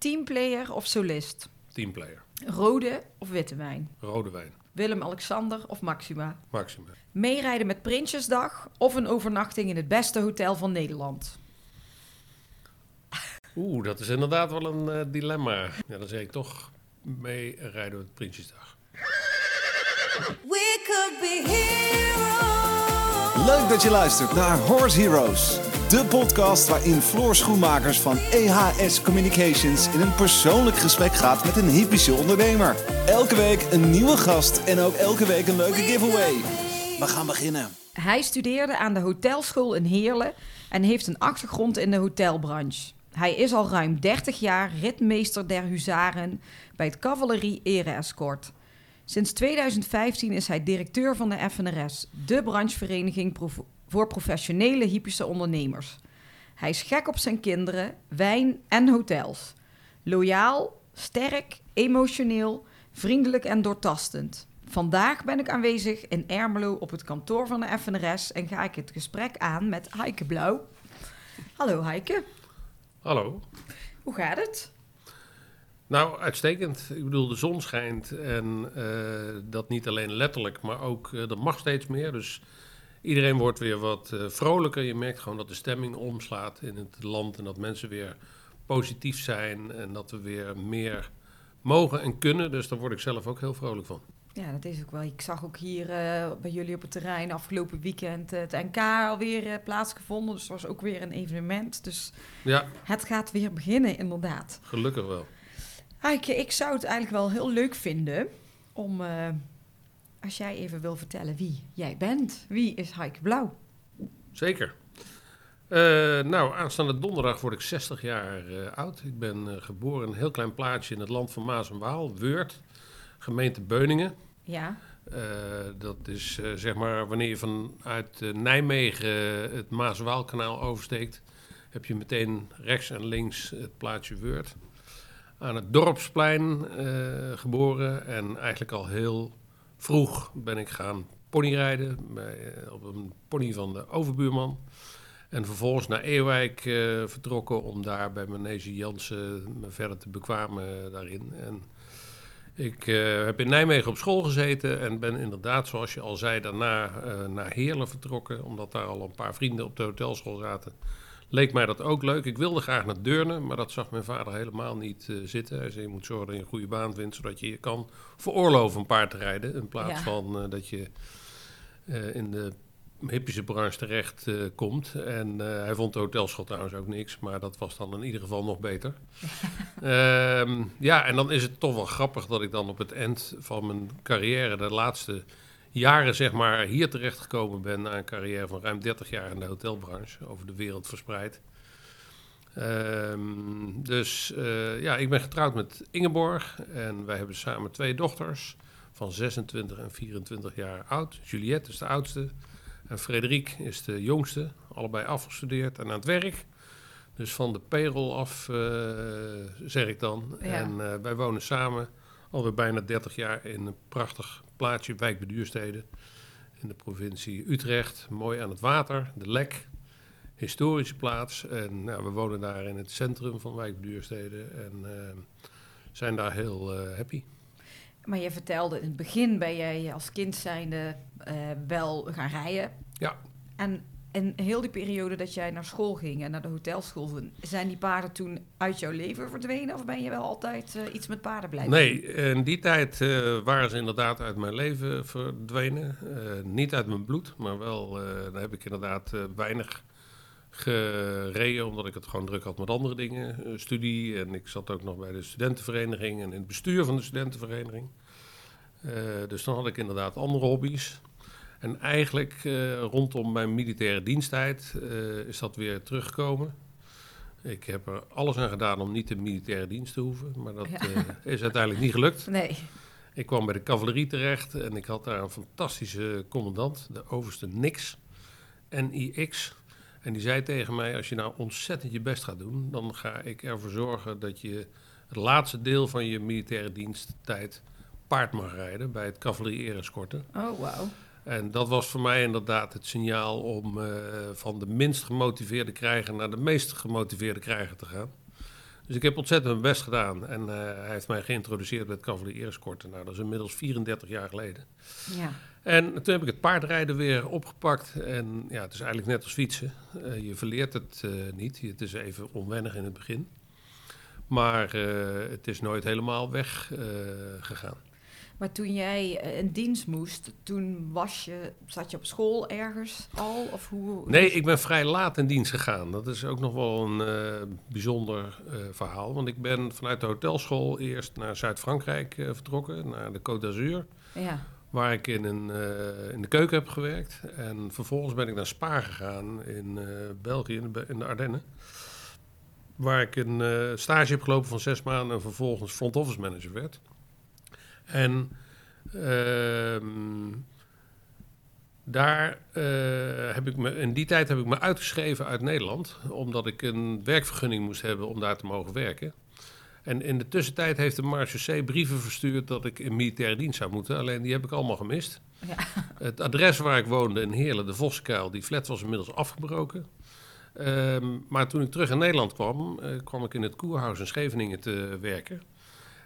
Teamplayer of solist? Teamplayer. Rode of witte wijn? Rode wijn. Willem-Alexander of Maxima? Maxima. Meerijden met Prinsjesdag of een overnachting in het beste hotel van Nederland? Oeh, dat is inderdaad wel een eh, dilemma. Ja, dan zeg ik toch mee rijden met Prinsjesdag. We could be heroes. Leuk dat je luistert naar Horse Heroes. De podcast waarin Floor Schoenmakers van EHS Communications in een persoonlijk gesprek gaat met een hypische ondernemer. Elke week een nieuwe gast en ook elke week een leuke giveaway. We gaan beginnen. Hij studeerde aan de hotelschool in Heerlen en heeft een achtergrond in de hotelbranche. Hij is al ruim 30 jaar ritmeester der huzaren bij het Cavalerie Ere Escort. Sinds 2015 is hij directeur van de FNRS, de branchevereniging voor professionele hypische ondernemers. Hij is gek op zijn kinderen, wijn en hotels. Loyaal, sterk, emotioneel, vriendelijk en doortastend. Vandaag ben ik aanwezig in Ermelo op het kantoor van de FNRS en ga ik het gesprek aan met Heike Blauw. Hallo Heike, Hallo. hoe gaat het? Nou, uitstekend. Ik bedoel, de zon schijnt en eh, dat niet alleen letterlijk, maar ook uh, er mag steeds meer. Dus iedereen wordt weer wat eh, vrolijker. Je merkt gewoon dat de stemming omslaat in het land en dat mensen weer positief zijn en dat we weer meer mogen en kunnen. Dus daar word ik zelf ook heel vrolijk van. Ja, dat is ook wel. Ik zag ook hier uh, bij jullie op het terrein afgelopen weekend het NK alweer uh, plaatsgevonden. Dus het was ook weer een evenement. Dus ja. het gaat weer beginnen, inderdaad. Gelukkig wel. Heike, ik zou het eigenlijk wel heel leuk vinden om, als jij even wil vertellen wie jij bent. Wie is Heike Blauw? Zeker. Uh, nou, aanstaande donderdag word ik 60 jaar uh, oud. Ik ben uh, geboren in een heel klein plaatsje in het land van Maas en Waal, Weurt, gemeente Beuningen. Ja. dat is zeg maar wanneer je vanuit Nijmegen het Maas-Waalkanaal oversteekt, heb je meteen rechts en links het plaatsje Weurt aan het dorpsplein geboren. En eigenlijk al heel vroeg ben ik gaan ponyrijden uh, op een pony van de overbuurman. En vervolgens naar Eeuwijk uh, vertrokken om daar bij Manege Jansen me verder te bekwamen daarin. En ik heb in Nijmegen op school gezeten en ben inderdaad, zoals je al zei, daarna naar Heerlen vertrokken. Omdat daar al een paar vrienden op de hotelschool zaten leek mij dat ook leuk. Ik wilde graag naar Deurne, maar dat zag mijn vader helemaal niet uh, zitten. Hij zei, je moet zorgen dat je een goede baan vindt, zodat je je kan veroorloven een paard te rijden. In plaats ja. van uh, dat je uh, in de hippische branche terecht komt. En hij vond de hotelschool trouwens ook niks, maar dat was dan in ieder geval nog beter. um, ja, en dan is het toch wel grappig dat ik dan op het eind van mijn carrière, de laatste jaren zeg maar hier terecht gekomen ben na een carrière van ruim 30 jaar in de hotelbranche, over de wereld verspreid. Um, dus uh, ja, ik ben getrouwd met Ingeborg en wij hebben samen twee dochters van 26 en 24 jaar oud. Juliette is de oudste en Frederik is de jongste, allebei afgestudeerd en aan het werk. Dus van de payroll af, uh, zeg ik dan. Ja. En uh, wij wonen samen alweer bijna 30 jaar in een prachtig plaatsje, wijk bij Duurstede, in de provincie Utrecht. Mooi aan het water, de Lek, historische plaats. En nou, we wonen daar in het centrum van wijk bij Duurstede en uh, zijn daar heel uh, happy. Maar je vertelde in het begin ben jij als kind zijnde uh, wel gaan rijden. Ja. En in heel die periode dat jij naar school ging en naar de hotelschool, zijn die paarden toen uit jouw leven verdwenen? Of ben je wel altijd uh, iets met paarden blijven Nee, in die tijd uh, waren ze inderdaad uit mijn leven verdwenen. Uh, niet uit mijn bloed, maar wel, daar heb ik inderdaad weinig gereden, omdat ik het gewoon druk had met andere dingen. studie en ik zat ook nog bij de studentenvereniging en in het bestuur van de studentenvereniging. dus dan had ik inderdaad andere hobby's. En eigenlijk uh, rondom mijn militaire diensttijd uh, is dat weer teruggekomen. Ik heb er alles aan gedaan om niet de militaire dienst te hoeven, maar dat ja. uh, is uiteindelijk niet gelukt. Nee. Ik kwam bij de cavalerie terecht en ik had daar een fantastische commandant, de overste Nix, NIX. En die zei tegen mij, als je nou ontzettend je best gaat doen, dan ga ik ervoor zorgen dat je het laatste deel van je militaire diensttijd paard mag rijden bij het cavalerie escorten. Oh, wauw. En dat was voor mij inderdaad het signaal om uh, van de minst gemotiveerde krijger naar de meest gemotiveerde krijger te gaan. Dus ik heb ontzettend mijn best gedaan. En eh, hij heeft mij geïntroduceerd bij het cavalerie Eerskorte. Nou, dat is inmiddels 34 jaar geleden. Ja. En toen heb ik het paardrijden weer opgepakt. En ja, het is eigenlijk net als fietsen. Eh, je verleert het eh, niet. Het is even onwennig in het begin. Maar eh, het is nooit helemaal weggegaan. gegaan. Maar toen jij eh, in dienst moest, toen was je, zat je op school ergens al? Of hoe? Nee, ik ben vrij laat in dienst gegaan. Dat is ook nog wel een eh, bijzonder eh, verhaal. Want ik ben vanuit de hotelschool eerst naar Zuid-Frankrijk vertrokken, naar de Côte d'Azur. Ja. Waar ik in, een, in de keuken heb gewerkt. En vervolgens ben ik naar Spa gegaan in België, in de, Be- in de Ardennen. Waar ik een stage heb gelopen van zes maanden en vervolgens front office manager werd. En ehm, daar eh, heb ik me, in die tijd heb ik me uitgeschreven uit Nederland. Omdat ik een werkvergunning moest hebben om daar te mogen werken. En in de tussentijd heeft de marechaussee brieven verstuurd dat ik in militaire dienst zou moeten. Alleen die heb ik allemaal gemist. Ja. Het adres waar ik woonde in Heerlen, de Voskuil, die flat was inmiddels afgebroken. Ehm, maar toen ik terug in Nederland kwam, eh, kwam ik in het Koerhuis in Scheveningen te werken.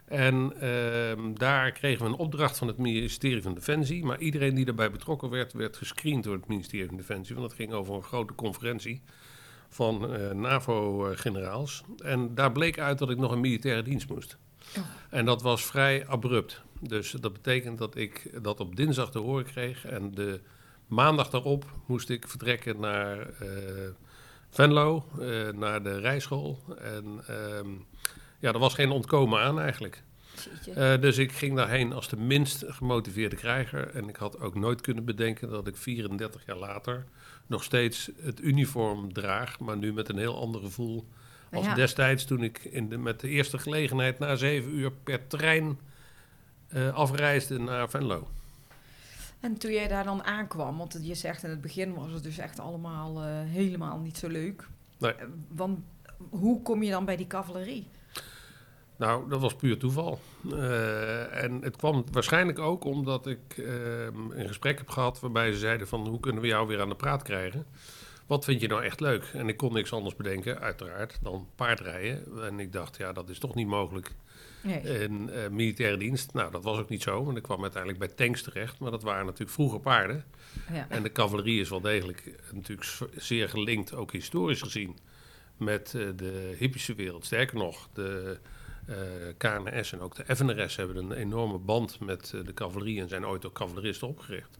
En ehm, daar kregen we een opdracht van het ministerie van Defensie. Maar iedereen die daarbij betrokken werd, werd gescreend door het ministerie van Defensie. Want het ging over een grote conferentie van eh, NAVO-generaals. En daar bleek uit dat ik nog in militaire dienst moest. Oh. En dat was vrij abrupt. Dus dat betekent dat ik dat op dinsdag te horen kreeg. En de maandag daarop moest ik vertrekken naar eh, Venlo, eh, naar de rijschool. En ehm, ja, er was geen ontkomen aan eigenlijk. Eh, dus ik ging daarheen als de minst gemotiveerde krijger. En ik had ook nooit kunnen bedenken dat ik 34 jaar later nog steeds het uniform draag. Maar nu met een heel ander gevoel als Ja. destijds toen ik in de, met de eerste gelegenheid na zeven uur per trein eh, afreisde naar Venlo. En toen jij daar dan aankwam, want je zegt in het begin was het dus echt allemaal eh, helemaal niet zo leuk. Nee. Want hoe kom je dan bij die cavalerie? Nou, dat was puur toeval. Eh, en het kwam waarschijnlijk ook omdat ik eh, een gesprek heb gehad waarbij ze zeiden van hoe kunnen we jou weer aan de praat krijgen? Wat vind je nou echt leuk? En ik kon niks anders bedenken, uiteraard, dan paardrijden. En ik dacht, ja, dat is toch niet mogelijk Nee. in eh, militaire dienst. Nou, dat was ook niet zo, want ik kwam uiteindelijk bij tanks terecht. Maar dat waren natuurlijk vroeger paarden. ja. En de cavalerie is wel degelijk eh, natuurlijk zeer gelinkt, ook historisch gezien, met de hippische wereld. Sterker nog, de eh, KNS en ook de FNRS hebben een enorme band met eh, de cavalerie en zijn ooit ook cavaleristen opgericht.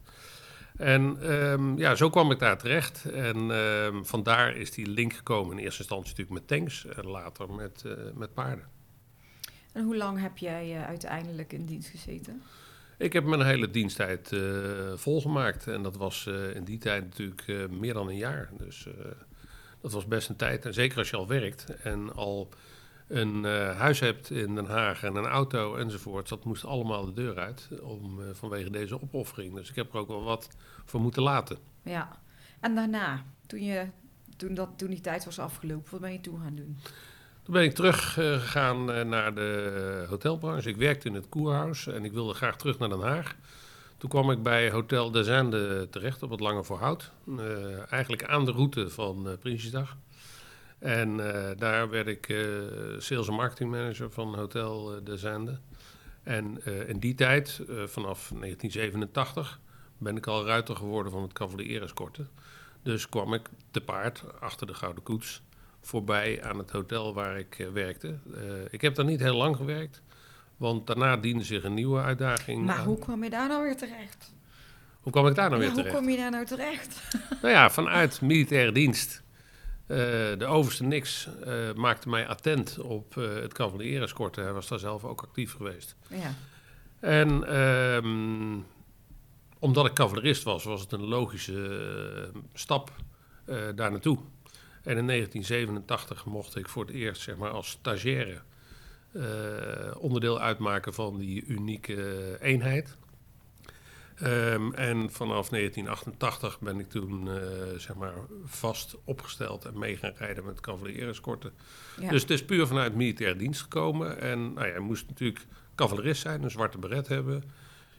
En ehm, ja, zo kwam ik daar terecht. En ehm, vandaar is die link gekomen in eerste instantie natuurlijk met tanks en later met, eh, met paarden. En hoe lang heb jij uiteindelijk in dienst gezeten? Ik heb mijn hele diensttijd volgemaakt. En dat was in die tijd natuurlijk meer dan een jaar. Dus dat was best een tijd. En zeker als je al werkt en al een eh, huis hebt in Den Haag en een auto enzovoort. Dat moest allemaal de deur uit om, eh, vanwege deze opoffering. Dus ik heb er ook wel wat voor moeten laten. Ja. En daarna, toen, je, toen, dat, toen die tijd was afgelopen, wat ben je toen gaan doen? Toen ben ik teruggegaan eh, naar de hotelbranche. Ik werkte in het Koerhuis en ik wilde graag terug naar Den Haag. Toen kwam ik bij Hotel de Zande terecht op het Lange Voorhout. Eigenlijk aan de route van Prinsjesdag. En eh, daar werd ik eh, sales en marketing manager van Hotel eh, de Zande. En in die tijd, vanaf 1987, ben ik al ruiter geworden van het cavalerie escorte. Dus kwam ik te paard achter de Gouden Koets voorbij aan het hotel waar ik werkte. Ik heb daar niet heel lang gewerkt, want daarna diende zich een nieuwe uitdaging. Maar aan. hoe kwam je daar nou weer terecht? Hoe kwam ik daar nou Ja, weer hoe terecht? kom je daar nou terecht? Nou ja, vanuit militaire dienst. Eh, de overste niks eh, maakte mij attent op eh, het escorte. Hij was daar zelf ook actief geweest. Ja. En ehm, omdat ik cavalerist was, was het een logische stap daar naartoe. En in 1987 mocht ik voor het eerst zeg maar, als stagiaire onderdeel uitmaken van die unieke eenheid. Ehm, en vanaf 1988 ben ik toen eh, zeg maar vast opgesteld en mee gaan rijden met cavalerie-escorten. Ja. Dus het is puur vanuit militaire dienst gekomen. En nou ja, je moest natuurlijk cavalerist zijn, een zwarte beret hebben.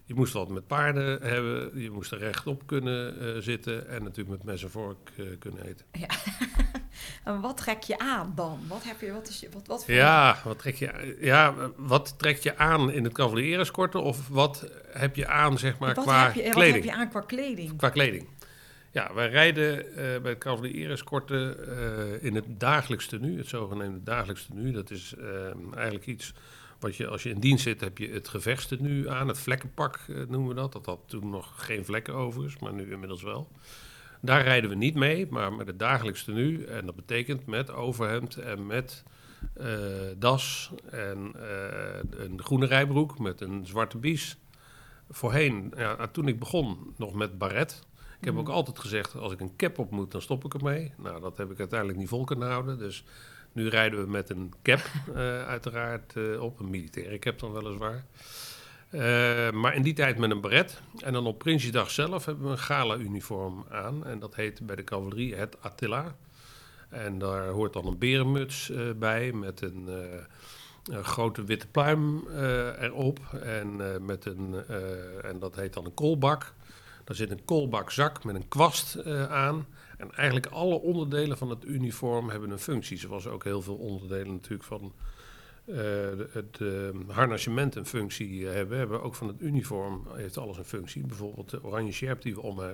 Je moest wat met paarden hebben, je moest er rechtop kunnen eh, zitten en natuurlijk met mes en vork eh, kunnen eten. En wat trek je aan dan? Wat heb je, wat is je, wat, wat voor- Ja, wat trek je, ja, wat trek je aan in het cavalereskorten of wat heb je aan zeg maar wat, qua heb je, wat kleding? heb je aan qua kleding? Qua kleding. Ja, wij rijden eh, bij het cavalereskorten eh in het dagelijks tenue, het zogenaamde dagelijks tenue. Dat is eh, eigenlijk iets je, als je in dienst zit, heb je het gevechtstenu aan, het vlekkenpak eh, noemen we dat. Dat had toen nog geen vlekken overigens, maar nu inmiddels wel. Daar rijden we niet mee, maar met het dagelijks tenue. En dat betekent met overhemd en met eh, das en eh, een groene rijbroek met een zwarte bies. Voorheen, ja, toen ik begon, nog met baret. Ik heb ook altijd gezegd, als ik een cap op moet, dan stop ik ermee. Nou, dat heb ik uiteindelijk niet vol kunnen houden. Dus nu rijden we met een cap, eh, uiteraard, eh, op. Een militaire cap dan weliswaar. Eh, maar in die tijd met een beret. En dan op Prinsjesdag zelf hebben we een gala-uniform aan. En dat heet bij de cavalerie het Attila. En daar hoort dan een berenmuts bij met een, een grote witte pluim erop. En, met een, en dat heet dan een koolbak. Daar zit een koolbakzak met een kwast aan. En eigenlijk alle onderdelen van het uniform hebben een functie. Zoals ook heel veel onderdelen natuurlijk van eh, het eh, harnassement een functie eh, hebben. Hebben ook van het uniform heeft alles een functie. Bijvoorbeeld de oranje sjerp die we om eh,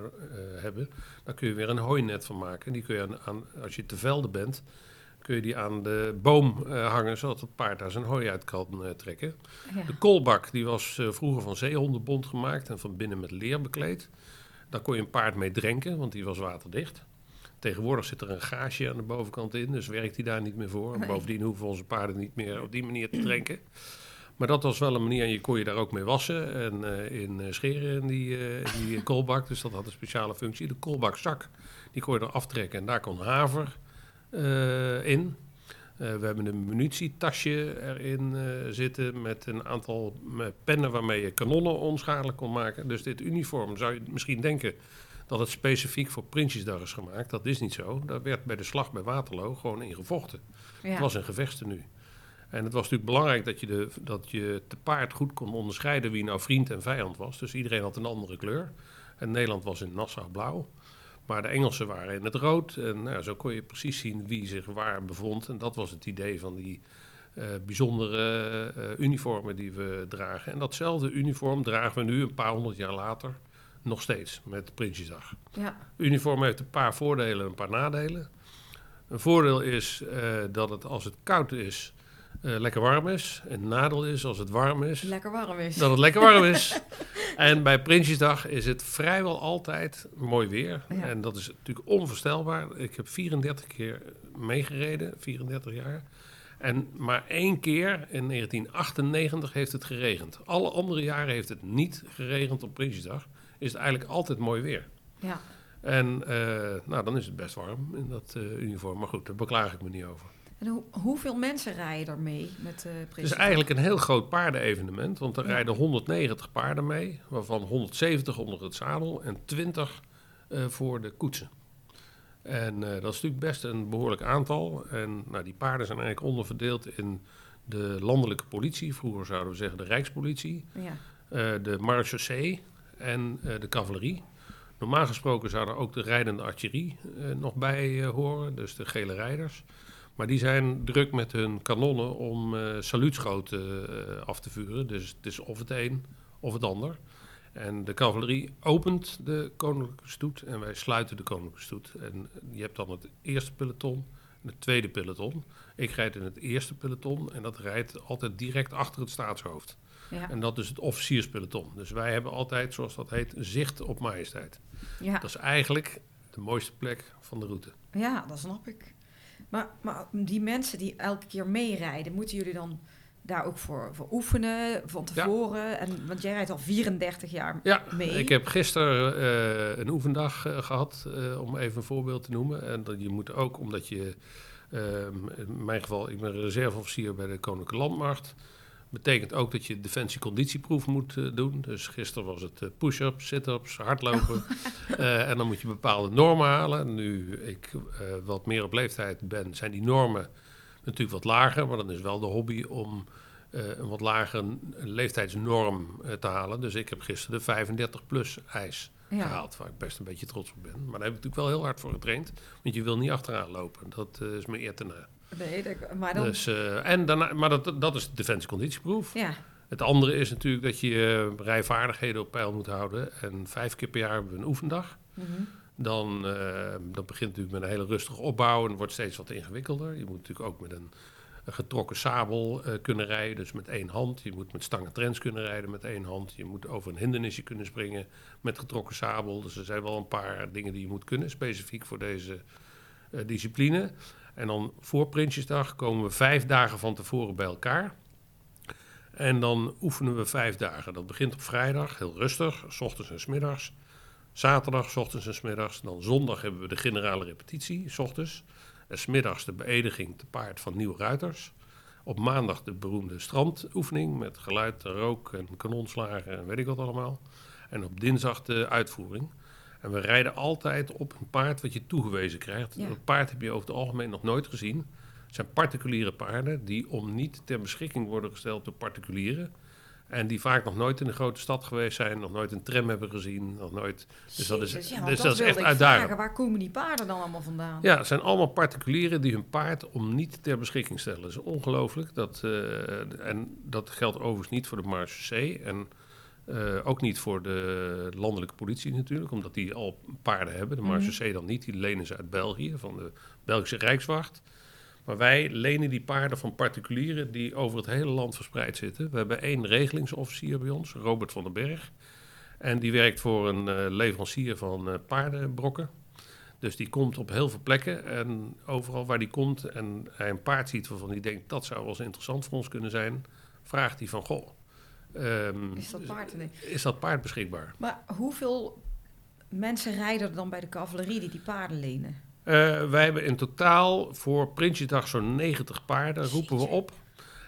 hebben. Daar kun je weer een hooinet van maken. Die kun je aan, aan- als je te velden bent, kun je die aan de boom hangen, zodat het paard daar zijn hooi uit kan trekken. Ja. De koolbak die was vroeger van zeehondenbont gemaakt en van binnen met leer bekleed. Daar kon je een paard mee drenken, want die was waterdicht. Tegenwoordig zit er een gaasje aan de bovenkant in, dus werkt hij daar niet meer voor. Nee. bovendien hoeven onze paarden niet meer op die manier te drenken. Maar dat was wel een manier, en je kon je daar ook mee wassen en eh, in eh, scheren in die, eh, die koolbak. Dus dat had een speciale functie. De koolbakzak, die kon je er aftrekken en daar kon haver in. We hebben een munitietasje erin zitten met een aantal pennen waarmee je kanonnen onschadelijk kon maken. Dus dit uniform zou je misschien denken dat het specifiek voor Prinsjesdag is gemaakt. Dat is niet zo. Daar werd bij de slag bij Waterloo gewoon in gevochten. Ja. Het was een gevechtstenu. En het was natuurlijk belangrijk dat je, de, dat je te paard goed kon onderscheiden wie nou vriend en vijand was. Dus iedereen had een andere kleur. En Nederland was in Nassau blauw. Maar de Engelsen waren in het rood. En nou, zo kon je precies zien wie zich waar bevond. En dat was het idee van die eh, bijzondere eh, uniformen die we dragen. En datzelfde uniform dragen we nu een paar honderd jaar later nog steeds met Prinsjesdag. Ja. Uniform heeft een paar voordelen en een paar nadelen. Een voordeel is eh, dat het als het koud is, eh, lekker warm is. Een nadeel is als het warm is, Lekker warm is. dat het lekker warm is. en bij Prinsjesdag is het vrijwel altijd mooi weer. Ja. En dat is natuurlijk onvoorstelbaar. Ik heb 34 keer meegereden, 34 jaar. En maar één keer in 1998 heeft het geregend. Alle andere jaren heeft het niet geregend op Prinsjesdag. Is het eigenlijk altijd mooi weer. Ja. En eh, nou, dan is het best warm in dat eh, uniform. Maar goed, daar beklaag ik me niet over. En hoe, hoeveel mensen rijden er mee met eh Het is eigenlijk een heel groot paardenevenement. Want er Ja. rijden 190 paarden mee. Waarvan 170 onder het zadel en 20 eh, voor de koetsen. En dat is natuurlijk best een behoorlijk aantal. En nou, die paarden zijn eigenlijk onderverdeeld in de landelijke politie. Vroeger zouden we zeggen de Rijkspolitie. Ja. eh, de marechaussee en eh, de cavalerie. Normaal gesproken zou er ook de rijdende artillerie eh, nog bij eh, horen, dus de gele rijders. Maar die zijn druk met hun kanonnen om saluutschoten af te vuren. Dus het is of het een of het ander. En de cavalerie opent de koninklijke stoet en wij sluiten de koninklijke stoet. En je hebt dan het eerste peloton en het tweede peloton. Ik rijd in het eerste peloton en dat rijdt altijd direct achter het staatshoofd. Ja. En dat is het officierspeloton. Dus wij hebben altijd, zoals dat heet, zicht op majesteit. Ja. Dat is eigenlijk de mooiste plek van de route. ja, dat snap ik. Maar, maar die mensen die elke keer meerijden, moeten jullie dan daar ook voor, voor oefenen van tevoren? En, want jij rijdt al 34 jaar Ja, mee. ik heb gisteren eh, een oefendag eh, gehad, eh, om even een voorbeeld te noemen. En dat je moet ook, omdat je, ehm, in mijn geval, ik ben reserveofficier bij de Koninklijke Landmacht. Betekent ook dat je defensieconditieproef moet eh, doen. Dus gisteren was het eh, push-ups, sit-ups, hardlopen. Eh, en dan moet je bepaalde normen halen. Nu ik wat meer op leeftijd ben, zijn die normen natuurlijk wat lager. Maar dan is wel de hobby om een wat lagere leeftijdsnorm te halen. Dus ik heb gisteren de 35-plus ijs Ja. gehaald, waar ik best een beetje trots op ben. Maar daar heb ik natuurlijk wel heel hard voor getraind, want je wil niet achteraan lopen. Dat is me eer te na. Nee, dat- maar dan... Dus, eh, en daarna, maar dat, dat is de defensieconditieproef. ja. Het andere is natuurlijk dat je eh, rijvaardigheden op peil moet houden. En vijf keer per jaar hebben we een oefendag. Mhm. Dan eh, dat begint natuurlijk met een hele rustige opbouw en het wordt steeds wat ingewikkelder. Je moet natuurlijk ook met een, een getrokken sabel kunnen rijden, dus met één hand. Je moet met stangen trends kunnen rijden met één hand. Je moet over een hindernisje kunnen springen met getrokken sabel. Dus er zijn wel een paar dingen die je moet kunnen, specifiek voor deze discipline. En dan voor Prinsjesdag komen we vijf dagen van tevoren bij elkaar. En dan oefenen we vijf dagen. Dat begint op vrijdag, heel rustig, s ochtends en s middags. Zaterdag, s ochtends en s middags. Dan zondag hebben we de generale repetitie, s ochtends. En s middags de beëdiging te paard van nieuwe ruiters. Op maandag de beroemde strandoefening met geluid, rook en kanonslagen en weet ik wat allemaal. En op dinsdag de uitvoering. En we rijden altijd op een paard wat je toegewezen krijgt. Ja. Dat paard heb je over het algemeen nog nooit gezien. Het zijn particuliere paarden die om niet ter beschikking worden gesteld door particulieren. En die vaak nog nooit in de grote stad geweest zijn, nog nooit een tram hebben gezien, nog nooit. Dus dat is, ja, dus dat dat is echt uitdagend. Waar komen die paarden dan allemaal vandaan? Ja, het zijn allemaal particulieren die hun paard om niet ter beschikking stellen. Dat is ongelooflijk. Dat, eh, en dat geldt overigens niet voor de Marche C. En eh, ook niet voor de landelijke politie natuurlijk, omdat die al paarden hebben. De Marche C dan niet, die lenen ze uit België, van de Belgische Rijkswacht. Maar wij lenen die paarden van particulieren die over het hele land verspreid zitten. We hebben één regelingsofficier bij ons, Robert van den Berg. En die werkt voor een eh, leverancier van eh, paardenbrokken. Dus die komt op heel veel plekken en overal waar die komt en hij een paard ziet waarvan hij denkt dat zou wel eens interessant voor ons kunnen zijn, vraagt hij van goh, ehm, Is dat paard? Nee. is dat paard beschikbaar? Maar hoeveel mensen rijden er dan bij de cavalerie die die paarden lenen? Eh, wij hebben in totaal voor Prinsjesdag zo'n 90 paarden, roepen we op.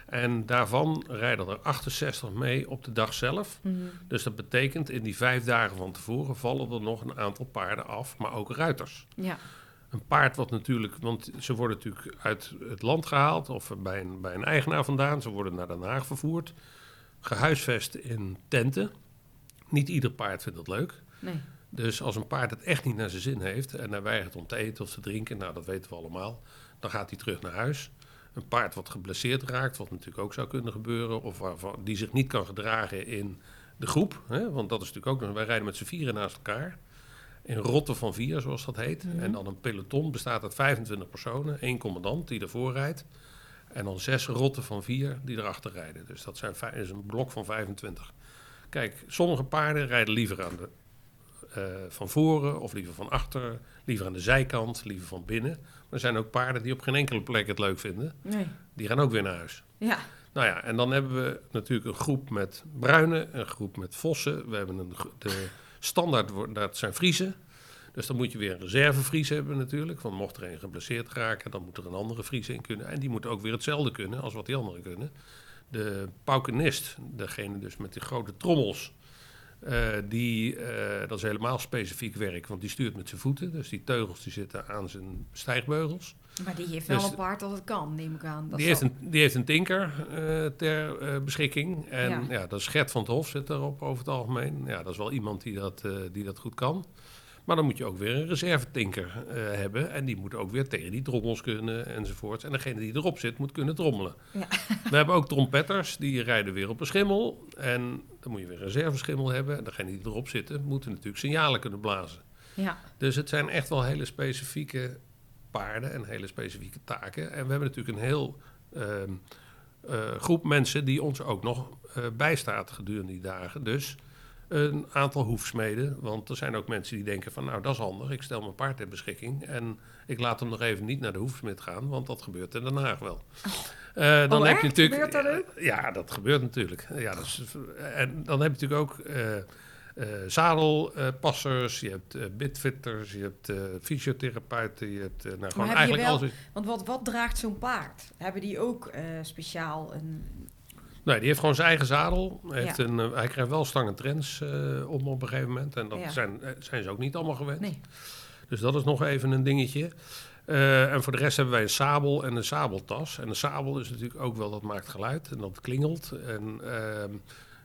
En daarvan rijden er 68 mee op de dag zelf. Dus dat betekent in die vijf dagen van tevoren vallen er nog een aantal paarden af, maar ook ruiters. Ja. Een paard wat natuurlijk, want ze worden natuurlijk uit het land gehaald of bij een, bij een eigenaar vandaan. Ze worden naar Den Haag vervoerd, gehuisvest in tenten. Niet ieder paard vindt dat leuk. Nee. Dus als een paard het echt niet naar zijn zin heeft en hij weigert om te eten of te drinken, nou dat weten we allemaal, dan gaat hij terug naar huis. Een paard wat geblesseerd raakt, wat natuurlijk ook zou kunnen gebeuren, of waarvan, die zich niet kan gedragen in de groep, hè, want dat is natuurlijk ook, wij rijden met z'n vieren naast elkaar. In rotten van vier, zoals dat heet. En dan een peloton bestaat uit 25 personen, één commandant die ervoor rijdt. En dan zes rotten van vier die erachter rijden. Dus dat zijn, is een blok van 25. Kijk, sommige paarden rijden liever aan de eh, van voren of liever van achter, liever aan de zijkant, liever van binnen. Maar er zijn ook paarden die op geen enkele plek het leuk vinden. Nee. Die gaan ook weer naar huis. Ja. Nou ja, en dan hebben we natuurlijk een groep met bruinen, een groep met vossen. We hebben een, de standaard, dat zijn Friesen. Dus dan moet je weer een reservevries hebben natuurlijk. Want mocht er een geblesseerd raken, dan moet er een andere Fries in kunnen. En die moet ook weer hetzelfde kunnen als wat die anderen kunnen. De paukenist, degene dus met die grote trommels... eh, die, eh, dat is helemaal specifiek werk, want die stuurt met zijn voeten. Dus die teugels die zitten aan zijn stijgbeugels. Maar die heeft wel Dus- een paard dat het kan, neem ik aan. Dat Die heeft, een, die heeft een tinker eh, ter beschikking. En Ja. ja. dat is Gert van het Hof zit daarop over het algemeen. Ja, dat is wel iemand die dat, die dat goed kan. Maar dan moet je ook weer een reservetinker eh hebben. En die moet ook weer tegen die trommels kunnen enzovoort. En degene die erop zit moet kunnen trommelen. Ja. We hebben ook trompetters, die rijden weer op een schimmel. En dan moet je weer een reserveschimmel hebben. En degene die erop zitten moeten natuurlijk signalen kunnen blazen. Ja. Dus het zijn echt wel hele specifieke paarden en hele specifieke taken. En we hebben natuurlijk een heel ehm, eh, groep mensen die ons ook nog eh, bijstaat gedurende die dagen. Dus een aantal hoefsmeden. Want er zijn ook mensen die denken van nou dat is handig. Ik stel mijn paard ter beschikking. En ik laat hem nog even niet naar de hoefsmid gaan. Want dat gebeurt in Den Haag wel. Eh, dan Oh, heb je natuurlijk, Gebeurt dat ook? Ja, dat gebeurt natuurlijk. Ja, dat is, en dan heb je natuurlijk ook eh, eh, zadelpassers, je hebt bitfitters, je hebt fysiotherapeuten, je hebt nou, gewoon heb je eigenlijk wel- alles. Want wat, wat draagt zo'n paard? Hebben die ook speciaal een... Nee, die heeft gewoon zijn eigen zadel. Heeft Ja. een, eh, hij krijgt wel stangen trends eh, om op een gegeven moment. En dat Ja. zijn, eh, zijn ze ook niet allemaal gewend. Nee. Dus dat is nog even een dingetje. En voor de rest hebben wij een sabel en een sabeltas. En een sabel is natuurlijk ook wel, dat maakt geluid en dat klingelt. En ehm,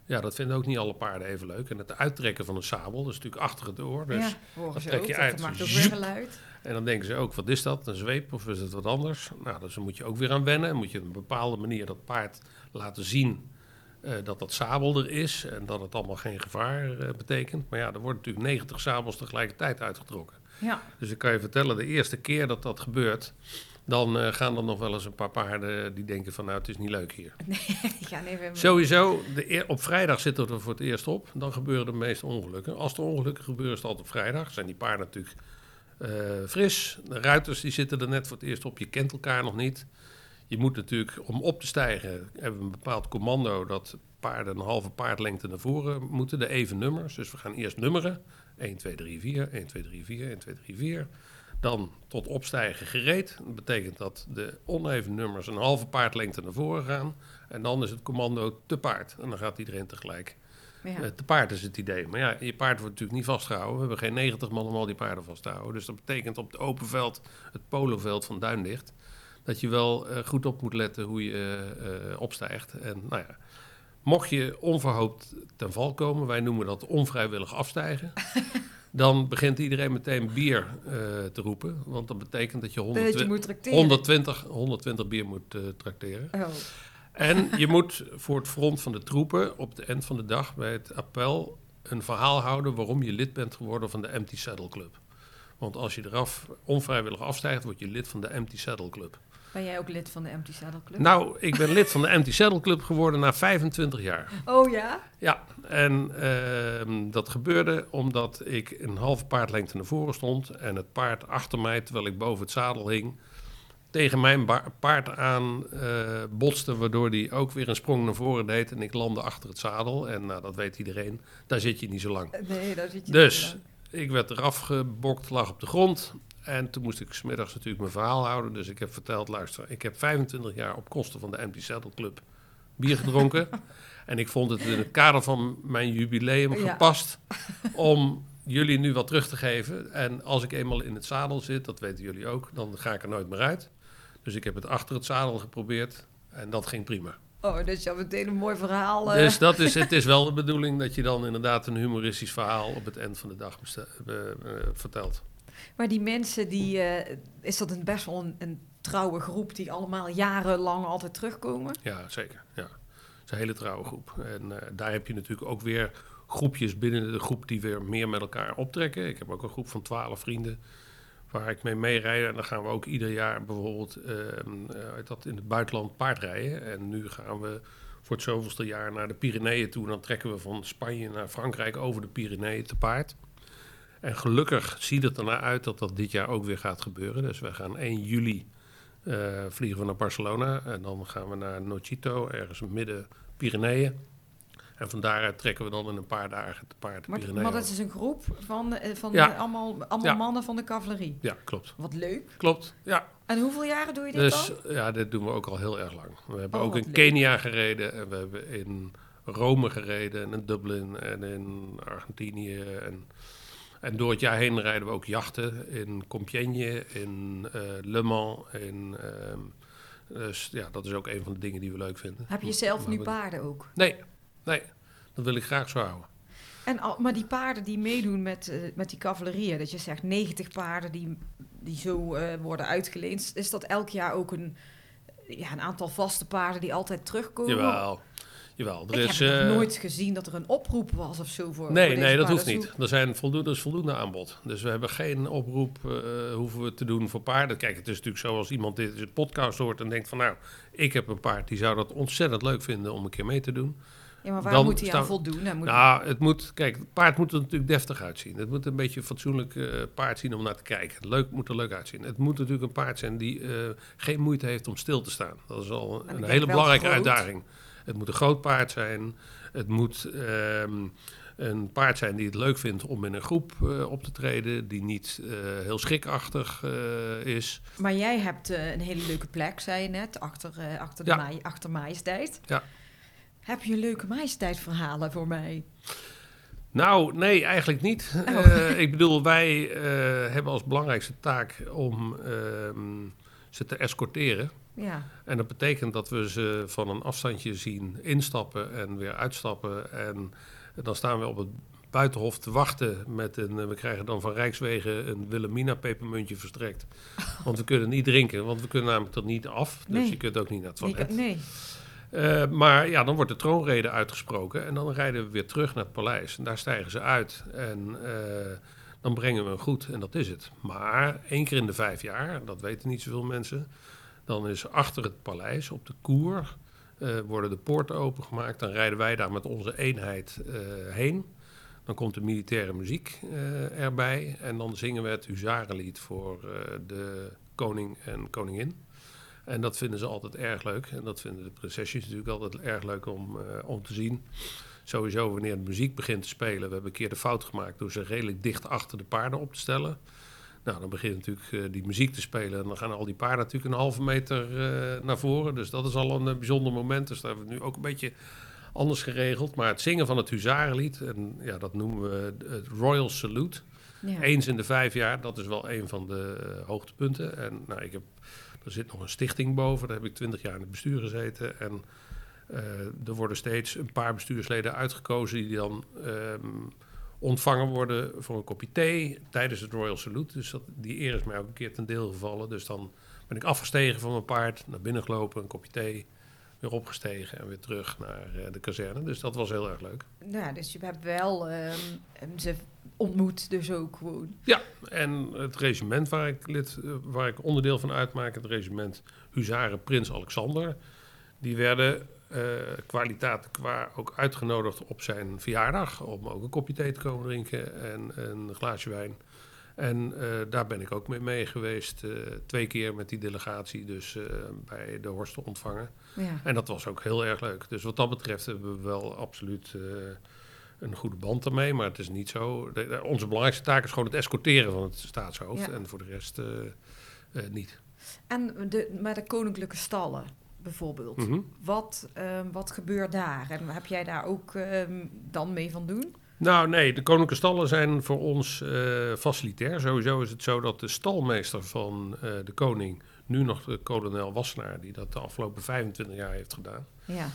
ja, dat vinden ook niet alle paarden even leuk. En het uittrekken van een sabel, dat is natuurlijk achter het oor. Dus, ja, dat trek ook. je Dat uit. maakt ook weer geluid. En dan denken ze ook, wat is dat? Een zweep of is het wat anders? Nou, dus dan moet je ook weer aan wennen. moet je op een bepaalde manier dat paard laten zien eh, dat dat sabel er is. En dat het allemaal geen gevaar eh, betekent. Maar ja, er worden natuurlijk 90 sabels tegelijkertijd uitgetrokken. Ja, Dus ik kan je vertellen, de eerste keer dat dat gebeurt... dan eh, gaan er nog wel eens een paar paarden die denken van... nou, het is niet leuk hier. die gaan even... Sowieso, de op vrijdag zitten we er voor het eerst op. Dan gebeuren de meeste ongelukken. Als er ongelukken gebeuren, is het altijd op vrijdag. Zijn die paarden natuurlijk fris. De ruiters die zitten er net voor het eerst op. Je kent elkaar nog niet. Je moet natuurlijk, om op te stijgen, hebben we een bepaald commando... dat paarden een halve paardlengte naar voren moeten. De even nummers. Dus we gaan eerst nummeren. 1, 2, 3, 4, 1, 2, 3, 4, 1, 2, 3, 4. Dan tot opstijgen gereed. Dat betekent dat de oneven nummers een halve paardlengte naar voren gaan. En dan is het commando te paard. En dan gaat iedereen tegelijk. Ja. Eh, te paard is het idee. Maar ja, je paard wordt natuurlijk niet vastgehouden. We hebben geen 90 man om al die paarden vast te houden. Dus dat betekent op het open veld, het poloveld van Duinlicht... dat je wel eh, goed op moet letten hoe je eh, eh, opstijgt. En nou ja, mocht je onverhoopt ten val komen... wij noemen dat onvrijwillig afstijgen... dan begint iedereen meteen bier te roepen. Want dat betekent dat je Dat je 120, moet tracteren. 120, 120 bier moet trakteren. Oh. En je moet voor het front van de troepen op de eind van de dag bij het appel een verhaal houden waarom je lid bent geworden van de Empty Saddle Club. Want als je eraf onvrijwillig afstijgt, word je lid van de Empty Saddle Club. Ben jij ook lid van de Empty Saddle Club? Nou, ik ben lid van de Empty Saddle Club geworden na 25 jaar. Oh ja? Ja, en ehm, dat gebeurde omdat ik een halve paardlengte naar voren stond en het paard achter mij, terwijl ik boven het zadel hing, tegen mijn paard aan eh, botste, waardoor hij ook weer een sprong naar voren deed en ik landde achter het zadel. En nou, dat weet iedereen, daar zit je niet zo lang. Nee, daar zit je Dus niet ik werd eraf gebokt, lag op de grond. En toen moest ik smiddags natuurlijk mijn verhaal houden. Dus ik heb verteld, luister, ik heb 25 jaar op kosten van de Empty Saddle Club bier gedronken. en ik vond het in het kader van mijn jubileum Ja. gepast om jullie nu wat terug te geven. En als ik eenmaal in het zadel zit, dat weten jullie ook, dan ga ik er nooit meer uit. Dus ik heb het achter het zadel geprobeerd en dat ging prima. Oh, dus je had meteen een mooi verhaal. eh. Dus dat is, het is wel de bedoeling dat je dan inderdaad een humoristisch verhaal op het eind van de dag eh, vertelt. Maar die mensen, die, eh, is dat een best wel een, trouwe groep die allemaal jarenlang altijd terugkomen? Ja, zeker. Ja. Het is een hele trouwe groep. En eh, daar heb je natuurlijk ook weer groepjes binnen de groep die weer meer met elkaar optrekken. Ik heb ook een groep van twaalf vrienden waar ik mee meerijd. En dan gaan we ook ieder jaar bijvoorbeeld ehm, eh, dat in het buitenland paardrijden. En nu gaan we voor het zoveelste jaar naar de Pyreneeën toe. Dan trekken we van Spanje naar Frankrijk over de Pyreneeën te paard. En gelukkig ziet het ernaar uit dat dat dit jaar ook weer gaat gebeuren. Dus we gaan 1 juli eh, vliegen we naar Barcelona. En dan gaan we naar Nochito, ergens midden Pyreneeën. En van daaruit trekken we dan in een paar dagen te paard de Maar, Pyreneeën maar dat is een groep van, eh, van Ja. allemaal, allemaal Ja. mannen van de cavalerie. Ja, klopt. Wat leuk. Klopt, ja. En hoeveel jaren doe je dit Dus dan? ja, dit doen we ook al heel erg lang. We hebben Oh, ook in leuk. Kenia gereden en we hebben in Rome gereden en in Dublin en in Argentinië. En, en door het jaar heen rijden we ook jachten in Compiègne, in eh, Le Mans. In, ehm, dus ja, dat is ook een van de dingen die we leuk vinden. Heb je zelf Maar nu we- paarden ook? Nee, nee. Dat wil ik graag zo houden. En al, maar die paarden die meedoen met, eh, met die cavalerieën, dat je zegt 90 paarden die, die zo eh, worden uitgeleend, is dat elk jaar ook een, ja, een aantal vaste paarden die altijd terugkomen? Jawel, jawel. Er Ik is, heb nog eh, nooit gezien dat er een oproep was of zo voor. Nee, voor nee, dat hoeft niet. Er, zijn voldoende, is voldoende aanbod. Dus we hebben geen oproep eh, hoeven we te doen voor paarden. Kijk, het is natuurlijk zo als iemand dit deze podcast hoort en denkt van... nou, ik heb een paard, die zou dat ontzettend leuk vinden om een keer mee te doen. Ja, maar waar Dan moet hij aan voldoen? Hij moet, Nou, het moet, kijk, het paard moet er natuurlijk deftig uitzien. Het moet een beetje een fatsoenlijk eh, paard zien om naar te kijken. Het leuk, moet er leuk uitzien. Het moet natuurlijk een paard zijn die geen moeite heeft om stil te staan. Dat is al een hele belangrijke groot. uitdaging. Het moet een groot paard zijn. Het moet ehm, een paard zijn die het leuk vindt om in een groep eh, op te treden. Die niet eh, heel schrikachtig eh, is. Maar jij hebt een hele leuke plek, zei je net, achter, achter, de Ja. maai- achter majesteit. Ja. Heb je leuke majesteitverhalen voor mij? Nou, nee, eigenlijk niet. Oh. Ik bedoel, wij hebben als belangrijkste taak om ehm, ze te escorteren. Ja. En dat betekent dat we ze van een afstandje zien instappen en weer uitstappen. En dan staan we op het buitenhof te wachten met een... We krijgen dan van Rijkswegen een Wilhelmina pepermuntje verstrekt. Want we kunnen niet drinken, want we kunnen namelijk dat niet af. Dus Nee. je kunt ook niet naar het toilet. nee. Eh, maar ja, dan wordt de troonrede uitgesproken en dan rijden we weer terug naar het paleis. En daar stijgen ze uit en eh, dan brengen we een goed en dat is het. Maar één keer in de vijf jaar, dat weten niet zoveel mensen, dan is achter het paleis op de koer eh, worden de poorten opengemaakt. Dan rijden wij daar met onze eenheid eh, heen. Dan komt de militaire muziek eh, erbij en dan zingen we het Huzarenlied voor de koning en koningin. En dat vinden ze altijd erg leuk. En dat vinden de prinsesjes natuurlijk altijd erg leuk om, om te zien. Sowieso wanneer de muziek begint te spelen. We hebben een keer de fout gemaakt door ze redelijk dicht achter de paarden op te stellen. Nou, dan begint natuurlijk eh, die muziek te spelen. En dan gaan al die paarden natuurlijk een halve meter eh, naar voren. Dus dat is al een eh, bijzonder moment. Dus daar hebben we nu ook een beetje anders geregeld. Maar het zingen van het Huzarenlied, en ja, dat noemen we het Royal Salute. Ja. Eens in de vijf jaar, dat is wel een van de hoogtepunten. En nou, ik heb, er zit nog een stichting boven, daar heb ik twintig jaar in het bestuur gezeten. En er worden steeds een paar bestuursleden uitgekozen die dan ehm, ontvangen worden voor een kopje thee tijdens het Royal Salute. Dus dat, die eer is mij ook een keer ten deel gevallen. Dus dan ben ik afgestegen van mijn paard, naar binnen gelopen, een kopje thee, weer opgestegen en weer terug naar eh, de kazerne. Dus dat was heel erg leuk. Ja, dus je hebt wel ehm, ze ontmoet, dus ook gewoon. Ja, en het regiment waar ik, lid, eh, waar ik onderdeel van uitmaak, het regiment Huzaren Prins Alexander, die werden eh kwaliteit qua ook uitgenodigd op zijn verjaardag om ook een kopje thee te komen drinken en een glaasje wijn. En eh, daar ben ik ook mee, mee geweest, eh, twee keer met die delegatie, dus bij de Horst te ontvangen. Ja. En dat was ook heel erg leuk. Dus wat dat betreft hebben we wel absoluut een goede band ermee. Maar het is niet zo. de- onze belangrijkste taak is gewoon het escorteren van het staatshoofd. Ja. En voor de rest niet. En de, met de koninklijke stallen bijvoorbeeld. Mhm. Wat, ehm, wat gebeurt daar? En heb jij daar ook ehm, dan mee van doen? Nou, nee, de koninklijke stallen zijn voor ons eh, facilitair. Sowieso is het zo dat de stalmeester van eh, de koning, nu nog de kolonel Wassenaar, die dat de afgelopen 25 jaar heeft gedaan. Ja.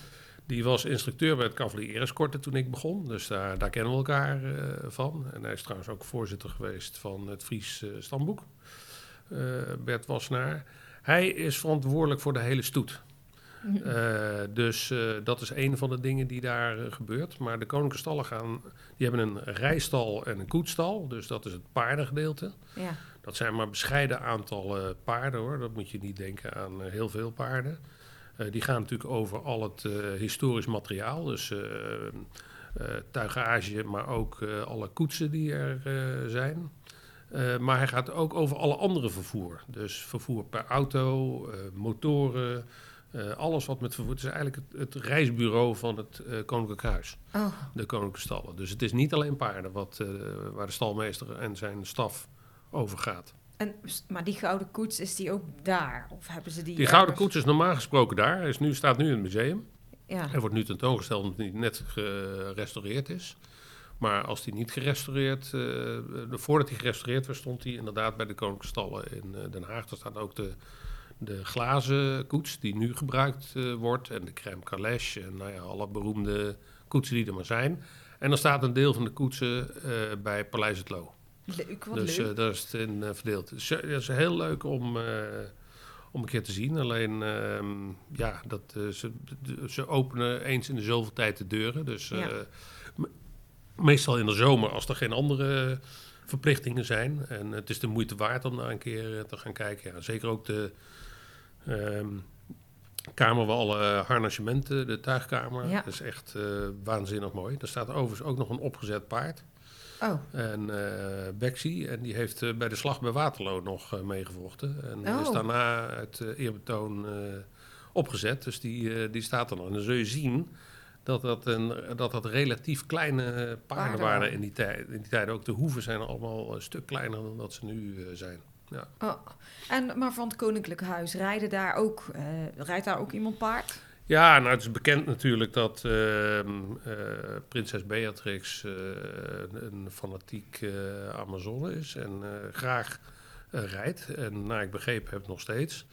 Die was instructeur bij het cavalerie Ereskorte toen ik begon. Dus daar, daar kennen we elkaar eh, van. En hij is trouwens ook voorzitter geweest van het Fries stamboek. Bert Wassenaar. Hij is verantwoordelijk voor de hele stoet. Eh, dus eh, dat is een van de dingen die daar eh, gebeurt. Maar de koninklijke stallen gaan, die hebben een rijstal en een koetstal. Dus dat is het paardengedeelte. ja. Dat zijn maar bescheiden aantallen paarden hoor. Dat moet je niet denken aan heel veel paarden. Die gaan natuurlijk over al het historisch materiaal. Dus eh, tuigage, maar ook alle koetsen die er zijn. Maar hij gaat ook over alle andere vervoer. Dus vervoer per auto, motoren, eh, alles wat met vervoer. Het is eigenlijk het, het reisbureau van het eh, Koninklijk Huis Oh, de koninklijke stallen. Dus het is niet alleen paarden wat, eh, waar de stalmeester en zijn staf over gaat. en, maar die gouden koets, is die ook daar? Of hebben ze die Die gouden ergens? koets is normaal gesproken daar. Hij is nu, staat nu in het museum. Ja. Hij wordt nu tentoongesteld omdat hij net gerestaureerd is. Maar als die niet gerestaureerd, voordat hij gerestaureerd was, stond hij inderdaad bij de Koninklijke Stallen in Den Haag. Daar staat ook de, de glazen koets die nu gebruikt eh, wordt. En de crème calèche en nou ja, alle beroemde koetsen die er maar zijn. En dan staat een deel van de koetsen eh, bij Paleis het Loo. Leuk, wat Dus leuk. eh, daar is het in verdeeld. Dus, dat is heel leuk om, om een keer te zien. Alleen, ehm, ja, dat, ze, ze openen eens in de zoveel tijd de deuren. Dus Ja. me- meestal in de zomer als er geen andere verplichtingen zijn. En het is de moeite waard om daar een keer te gaan kijken. Ja, zeker ook de ehm, kamer waar alle eh, harnassementen, de tuigkamer. Ja. Dat is echt eh, waanzinnig mooi. Er staat overigens ook nog een opgezet paard. oh, En eh Bexy, en die heeft bij de slag bij Waterloo nog meegevochten. En Oh. is daarna het eh, eerbetoon opgezet. Dus die, die staat er nog. En dan zul je zien dat dat, een, dat, dat relatief kleine paarden Paarden waren in die, tijd, in die tijd. Ook de hoeven zijn allemaal een stuk kleiner dan dat ze nu zijn. Ja. oh. En, maar van het koninklijke huis, rijden daar ook, eh, rijdt daar ook iemand paard? Ja, nou het is bekend natuurlijk dat ehm, eh, prinses Beatrix eh, een, fanatiek Amazone is en graag rijdt. En naar ik begrepen heb nog steeds.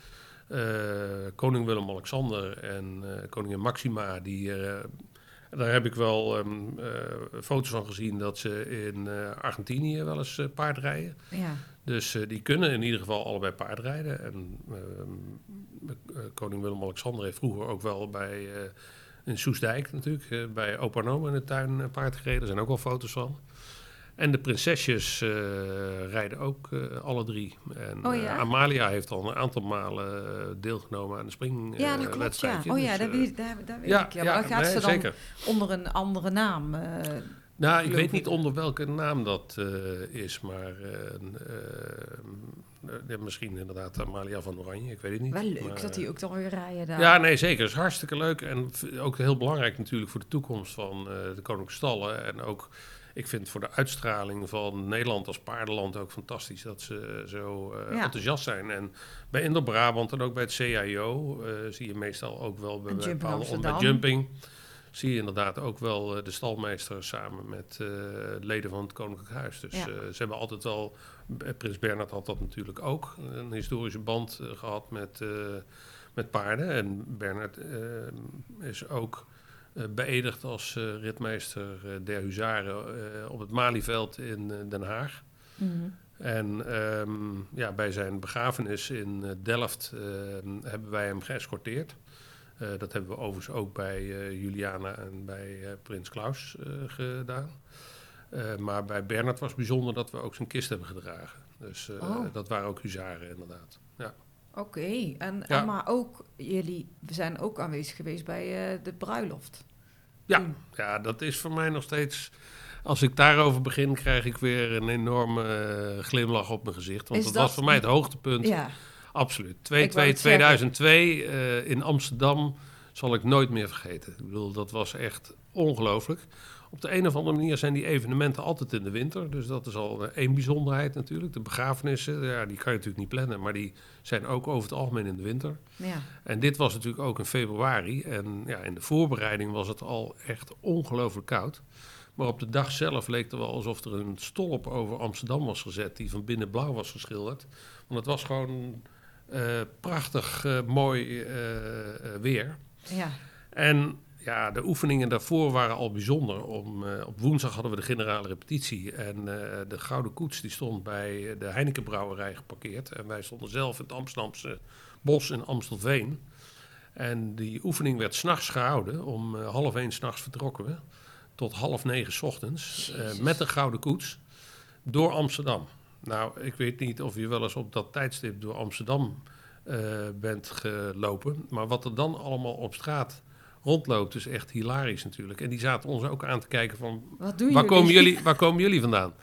Koning Willem-Alexander en koningin Maxima, die, daar heb ik wel ehm, eh, foto's van gezien dat ze in Argentinië wel eens eh, paard rijden. Ja. Dus eh, die kunnen in ieder geval allebei paardrijden. En ehm, eh, koning Willem-Alexander heeft vroeger ook wel bij, eh, in Soesdijk natuurlijk, bij opa in de tuin paard gereden. Er zijn ook wel foto's van. En de prinsesjes rijden ook alle drie. En Oh ja? Amalia heeft al een aantal malen deelgenomen aan de spring. ja, dat klopt, ja. wedstrijdje. Oh ja, Dus, daar, daar weet ik. Ja, ja, maar gaat nee, ze dan zeker. onder een andere naam. Nou, ik weet niet onder welke naam dat eh, is, maar eh, eh, misschien inderdaad Amalia van Oranje, ik weet het niet. wel leuk Maar, dat die ook dan weer rijden daar. Ja, nee, zeker. Het is hartstikke leuk en ook heel belangrijk natuurlijk voor de toekomst van de Koninklijke Stallen. En ook, ik vind voor de uitstraling van Nederland als paardenland ook fantastisch dat ze zo Ja. enthousiast zijn. En bij Indo-Brabant en ook bij het CIO zie je meestal ook wel bij Jumping bepaalde onder- bij. Jumping. Zie je inderdaad ook wel eh, de stalmeester samen met eh, leden van het Koninklijk Huis. Dus Ja. eh, ze hebben altijd eh, Prins Bernhard had dat natuurlijk ook, een historische band eh, gehad met, met paarden. En Bernhard is ook beëdigd als ritmeester der Huzaren op het Malieveld in Den Haag. Mhm. En ehm, ja, bij zijn begrafenis in Delft ehm, hebben wij hem geëscorteerd. Eh, dat hebben we overigens ook bij eh, Juliana en bij eh, Prins Klaus gedaan. Maar bij Bernard was het bijzonder dat we ook zijn kist hebben gedragen. Dus Oh. dat waren ook huzaren inderdaad. Ja. Oké, en, Ja. en maar ook jullie zijn ook aanwezig geweest bij de bruiloft. Ja, Toen. ja, dat is voor mij nog steeds... Als ik daarover begin, krijg ik weer een enorme glimlach op mijn gezicht. Want Is dat- was voor mij het hoogtepunt. Ja, Absoluut. Ik wou 2-2 het zeggen. 2002 eh, in Amsterdam zal ik nooit meer vergeten. Ik bedoel, dat was echt ongelooflijk. Op de een of andere manier zijn die evenementen altijd in de winter. Dus dat is al één bijzonderheid natuurlijk. De begrafenissen, ja, die kan je natuurlijk niet plannen. Maar die zijn ook over het algemeen in de winter. ja. En dit was natuurlijk ook in februari. En ja, in de voorbereiding was het al echt ongelooflijk koud. Maar op de dag zelf leek het wel alsof er een stolp over Amsterdam was gezet... die van binnen blauw was geschilderd. Want het was gewoon prachtig eh, mooi eh, eh, weer. ja. En ja, de oefeningen daarvoor waren al bijzonder. Om, eh, op woensdag hadden we de generale repetitie. En eh, de Gouden Koets die stond bij de Heineken Brouwerij geparkeerd. En wij stonden zelf in het Amsterdamse bos in Amstelveen. En die oefening werd s'nachts gehouden. Om eh, half één s'nachts vertrokken we. Tot half negen 's ochtends. eh, met een Gouden Koets. Door Amsterdam. Nou, ik weet niet of je wel eens op dat tijdstip door Amsterdam eh, bent gelopen. Maar wat er dan allemaal op straat rondloopt, is echt hilarisch natuurlijk. En die zaten ons ook aan te kijken van... Wat doen Waar jullie? komen, jullie, waar komen jullie vandaan?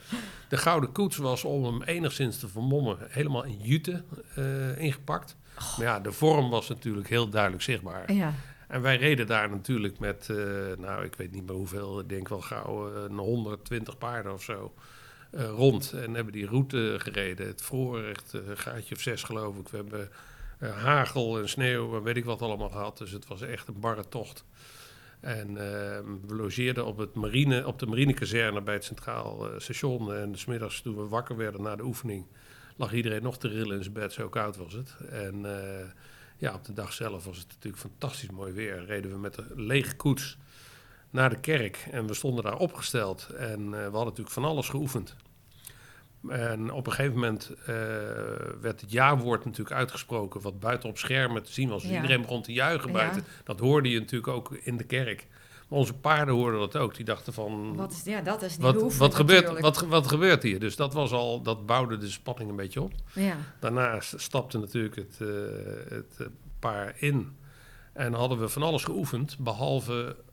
De Gouden Koets was om hem enigszins te vermommen... helemaal in jute eh, ingepakt. Maar ja, de vorm was natuurlijk heel duidelijk zichtbaar. Ja, En wij reden daar natuurlijk met, eh, nou, ik weet niet meer hoeveel, ik denk wel gauw een 120 paarden of zo rond. En hebben die route gereden. Het vroor echt eh, een gaatje of zes, geloof ik. We hebben eh, hagel en sneeuw en weet ik wat allemaal gehad. Dus het was echt een barre tocht. En eh, we logeerden op, het marine, op de marinekazerne bij het Centraal eh, Station. En smiddags toen we wakker werden na de oefening, lag iedereen nog te rillen in zijn bed. Zo koud was het. En eh, ja, op de dag zelf was het natuurlijk fantastisch mooi weer. Reden we met een lege koets naar de kerk. En we stonden daar opgesteld. En eh, we hadden natuurlijk van alles geoefend. En op een gegeven moment eh, werd het ja-woord natuurlijk uitgesproken, wat buiten op schermen te zien was. Dus Ja. iedereen begon te juichen Ja. buiten. Dat hoorde je natuurlijk ook in de kerk. Maar onze paarden hoorden dat ook. Die dachten van, wat is, ja dat is niet wat, wat, gebeurt, wat, wat gebeurt hier? Dus dat, was al, dat bouwde de spanning een beetje op. Ja, Daarna stapte natuurlijk het, eh, het paar in. En hadden we van alles geoefend, behalve eh,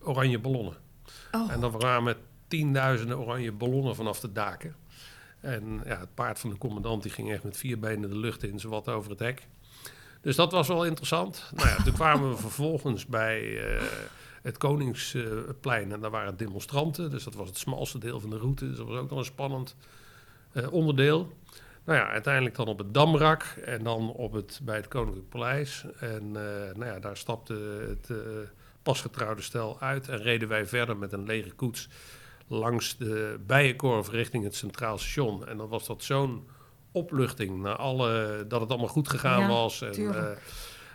oranje ballonnen. oh, En dan kwamen tienduizenden oranje ballonnen vanaf de daken. En ja, het paard van de commandant die ging echt met vier benen de lucht in, zowat over het hek. Dus dat was wel interessant. Nou ja, toen kwamen we vervolgens bij eh, het Koningsplein. En daar waren demonstranten. Dus dat was het smalste deel van de route. Dus dat was ook nog een spannend eh, onderdeel. Nou ja, uiteindelijk dan op het Damrak en dan op het, bij het Koninklijk Paleis. En eh, nou ja, daar stapte het eh, pasgetrouwde stel uit en reden wij verder met een lege koets langs de Bijenkorf richting het Centraal Station. En dan was dat zo'n opluchting na alle, dat het allemaal goed gegaan Ja, was. En, eh,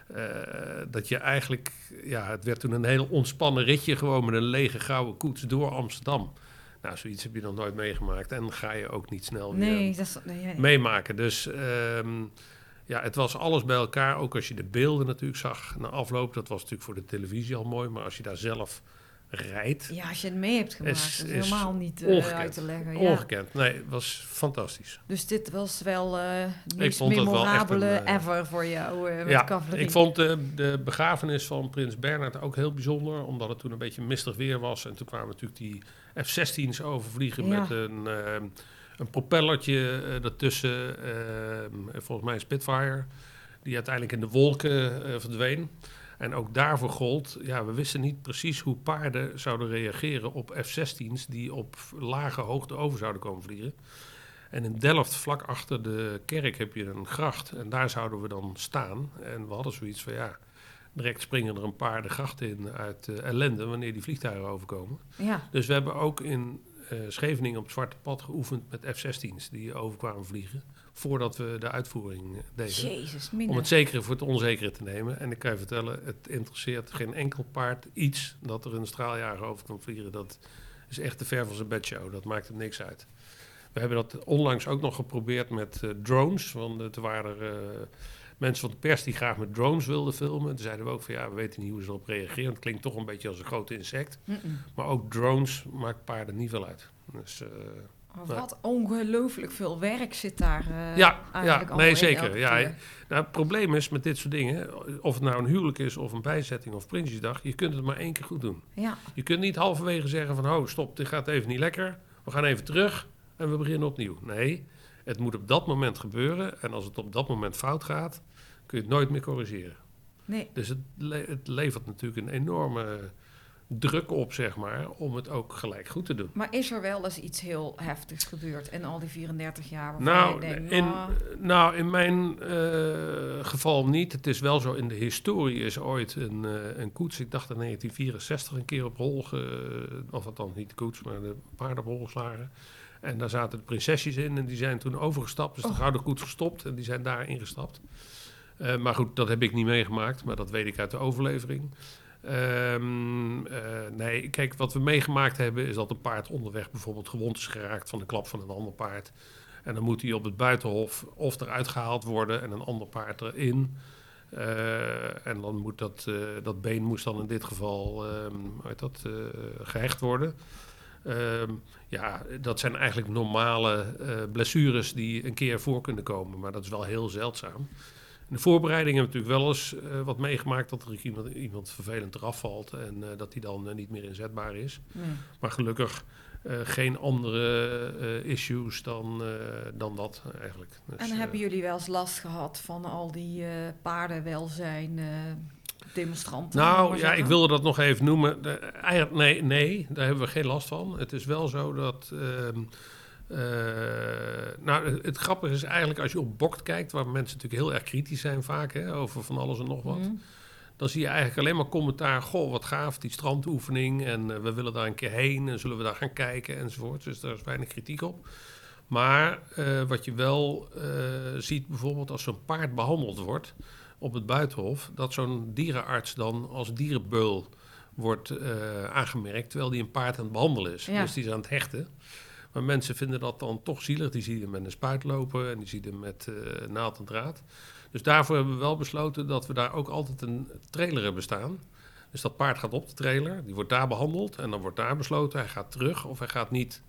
eh, dat je eigenlijk, ja, het werd toen een heel ontspannen ritje gewoon met een lege gouden koets door Amsterdam. Nou, zoiets heb je nog nooit meegemaakt en ga je ook niet snel weer Nee, dat is... Nee, nee. meemaken. Dus ehm, ja, het was alles bij elkaar. Ook als je de beelden natuurlijk zag na afloop. Dat was natuurlijk voor de televisie al mooi. Maar als je daar zelf rijdt, Ja, als je het mee hebt gemaakt, Is- is, helemaal niet eh, uit te leggen. Ja. ongekend. Nee, het was fantastisch. Dus dit was wel het meest wel een, eh, ever voor jou met Ja, cavalerie. ik vond de, de begrafenis van prins Bernhard ook heel bijzonder. Omdat het toen een beetje mistig weer was. En toen kwamen natuurlijk die F-16's overvliegen Ja. met een, ehm, een propellertje eh, ertussen. ehm, volgens mij een Spitfire. Die uiteindelijk in de wolken eh, verdween. En ook daarvoor gold, ja, we wisten niet precies hoe paarden zouden reageren op F-16's die op lage hoogte over zouden komen vliegen. En in Delft, vlak achter de kerk, heb je een gracht. En daar zouden we dan staan. En we hadden zoiets van, ja, direct springen er een paar de gracht in uit eh, ellende wanneer die vliegtuigen overkomen. Ja, Dus we hebben ook in eh, Scheveningen op het Zwarte Pad geoefend met F-16's die overkwamen vliegen. Voordat we de uitvoering eh, deden. jezus. Om het zekere voor het onzekere te nemen. En ik kan je vertellen, het interesseert geen enkel paard iets dat er een straaljager over kan vliegen. Dat is echt te ver van zijn bedshow. Dat maakt er niks uit. We hebben dat onlangs ook nog geprobeerd met eh, drones. Want het waren er, eh, mensen van de pers die graag met drones wilden filmen. Toen zeiden we ook van ja, we weten niet hoe ze erop reageren. Het klinkt toch een beetje als een groot insect. Maar ook drones maakt paarden niet veel uit. Dus, eh, Maar wat ongelooflijk veel werk zit daar eh Ja, eigenlijk ja, nee, zeker. Ja. Nou, het probleem is met dit soort dingen, of het nou een huwelijk is of een bijzetting of Prinsjesdag, je kunt het maar één keer goed doen. Ja, Je kunt niet halverwege zeggen van, oh stop, dit gaat even niet lekker, we gaan even terug en we beginnen opnieuw. Nee, het moet op dat moment gebeuren en als het op dat moment fout gaat, kun je het nooit meer corrigeren. nee. Dus het, le- het levert natuurlijk een enorme druk op, zeg maar, om het ook gelijk goed te doen. Maar is er wel eens iets heel heftigs gebeurd in al die 34 jaar? Nou, je denkt, in, "Nou, nou, in mijn eh, geval niet. Het is wel zo, in de historie is ooit een, eh, een koets, ik dacht in 1964, een keer op hol, ge, of althans niet de koets, maar de paarden op hol geslagen. En daar zaten de prinsesjes in en die zijn toen overgestapt. Dus de Oh. gouden koets gestopt en die zijn daar ingestapt. Eh, maar goed, dat heb ik niet meegemaakt, maar dat weet ik uit de overlevering. Ehm, eh, nee, kijk, wat we meegemaakt hebben is dat een paard onderweg bijvoorbeeld gewond is geraakt van de klap van een ander paard. En dan moet hij op het buitenhof of eruit gehaald worden en een ander paard erin. Eh, en dan moet dat, dat been moest dan in dit geval ehm, hoe heet dat, eh, gehecht worden. Ehm, ja, dat zijn eigenlijk normale blessures die een keer voor kunnen komen, maar dat is wel heel zeldzaam. In de voorbereiding hebben we natuurlijk wel eens eh, wat meegemaakt dat er iemand, iemand vervelend eraf valt en eh, dat die dan eh, niet meer inzetbaar is. nee. Maar gelukkig geen andere issues dan, dan dat eigenlijk. Dus, En hebben jullie wel eens last gehad van al die paardenwelzijn demonstranten? Nou ja, ik wilde dat nog even noemen. De, nee, nee, daar hebben we geen last van. Het is wel zo dat. ehm, eh, nou, het, het grappige is eigenlijk als je op Bokt kijkt, waar mensen natuurlijk heel erg kritisch zijn vaak hè, over van alles en nog wat. Mhm. Dan zie je eigenlijk alleen maar commentaar. Goh, wat gaaf, die strandoefening. En eh, we willen daar een keer heen. En zullen we daar gaan kijken enzovoort. Dus daar is weinig kritiek op. Maar eh, wat je wel ziet, bijvoorbeeld als zo'n paard behandeld wordt op het buitenhof, dat zo'n dierenarts dan als dierenbeul wordt aangemerkt, terwijl die een paard aan het behandelen is. Ja. Dus die is aan het hechten. Maar mensen vinden dat dan toch zielig. Die zien hem met een spuit lopen en die zien hem met eh, naald en draad. Dus daarvoor hebben we wel besloten dat we daar ook altijd een trailer hebben staan. Dus dat paard gaat op de trailer, die wordt daar behandeld en dan wordt daar besloten, hij gaat terug of hij gaat niet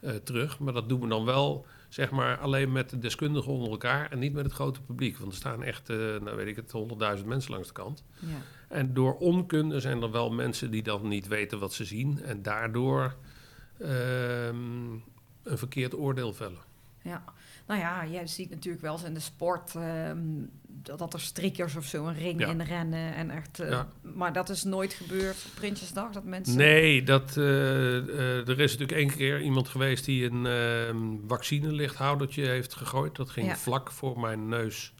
eh, terug. Maar dat doen we dan wel, zeg maar, alleen met de deskundigen onder elkaar en niet met het grote publiek. Want er staan echt, eh, nou weet ik het, honderdduizend mensen langs de kant. Ja. En door onkunde zijn er wel mensen die dan niet weten wat ze zien en daardoor ehm, een verkeerd oordeel vellen. Ja, nou ja, je ziet natuurlijk wel eens in de sport ehm, dat, er strikkers of zo een ring Ja. in rennen en echt. eh, Ja. Maar dat is nooit gebeurd op Prinsjesdag dat mensen. Nee, dat, eh, eh, er is natuurlijk één keer iemand geweest die een ehm vaccinelichthoudertje heeft gegooid. Dat ging Ja. vlak voor mijn neus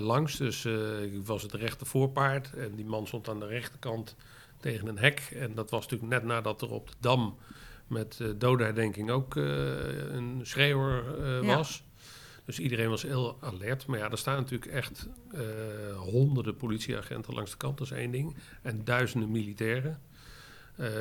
langs. Dus ik was het rechter voorpaard en die man stond aan de rechterkant tegen een hek. En dat was natuurlijk net nadat er op de Dam met uh, dodenherdenking ook eh, een schreeuwer eh, Ja. was. Dus iedereen was heel alert. Maar ja, er staan natuurlijk echt honderden politieagenten langs de kant, dat is één ding. En duizenden militairen.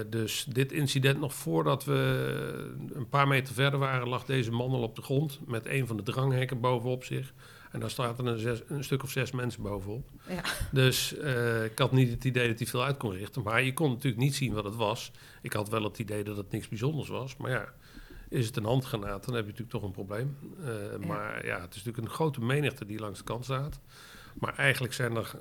Dus dit incident, nog voordat we een paar meter verder waren, lag deze man al op de grond met een van de dranghekken bovenop zich. En daar zaten een, zes, een stuk of zes mensen bovenop. Ja. Dus eh, ik had niet het idee dat hij veel uit kon richten. Maar je kon natuurlijk niet zien wat het was. Ik had wel het idee dat het niks bijzonders was. Maar ja, is het een handgranaat, dan heb je natuurlijk toch een probleem. Eh, Ja. Maar ja, het is natuurlijk een grote menigte die langs de kant staat. Maar eigenlijk zijn er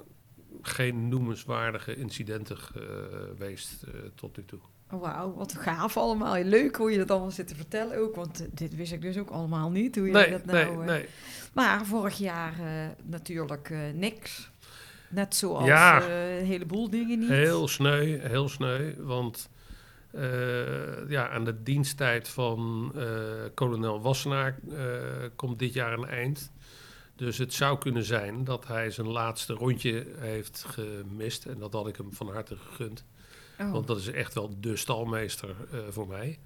geen noemenswaardige incidenten geweest eh, tot nu toe. Wauw, wat gaaf allemaal. Leuk hoe je dat allemaal zit te vertellen ook, want eh, dit wist ik dus ook allemaal niet. Hoe je Nee, dat nee, nou, eh, nee. Maar vorig jaar eh, natuurlijk niks. Net zoals Ja. een heleboel dingen niet. Heel sneu, heel sneu. Want ja, aan de diensttijd van kolonel Wassenaar komt dit jaar een eind. Dus het zou kunnen zijn dat hij zijn laatste rondje heeft gemist. En dat had ik hem van harte gegund. Oh. Want dat is echt wel de stalmeester eh, voor mij.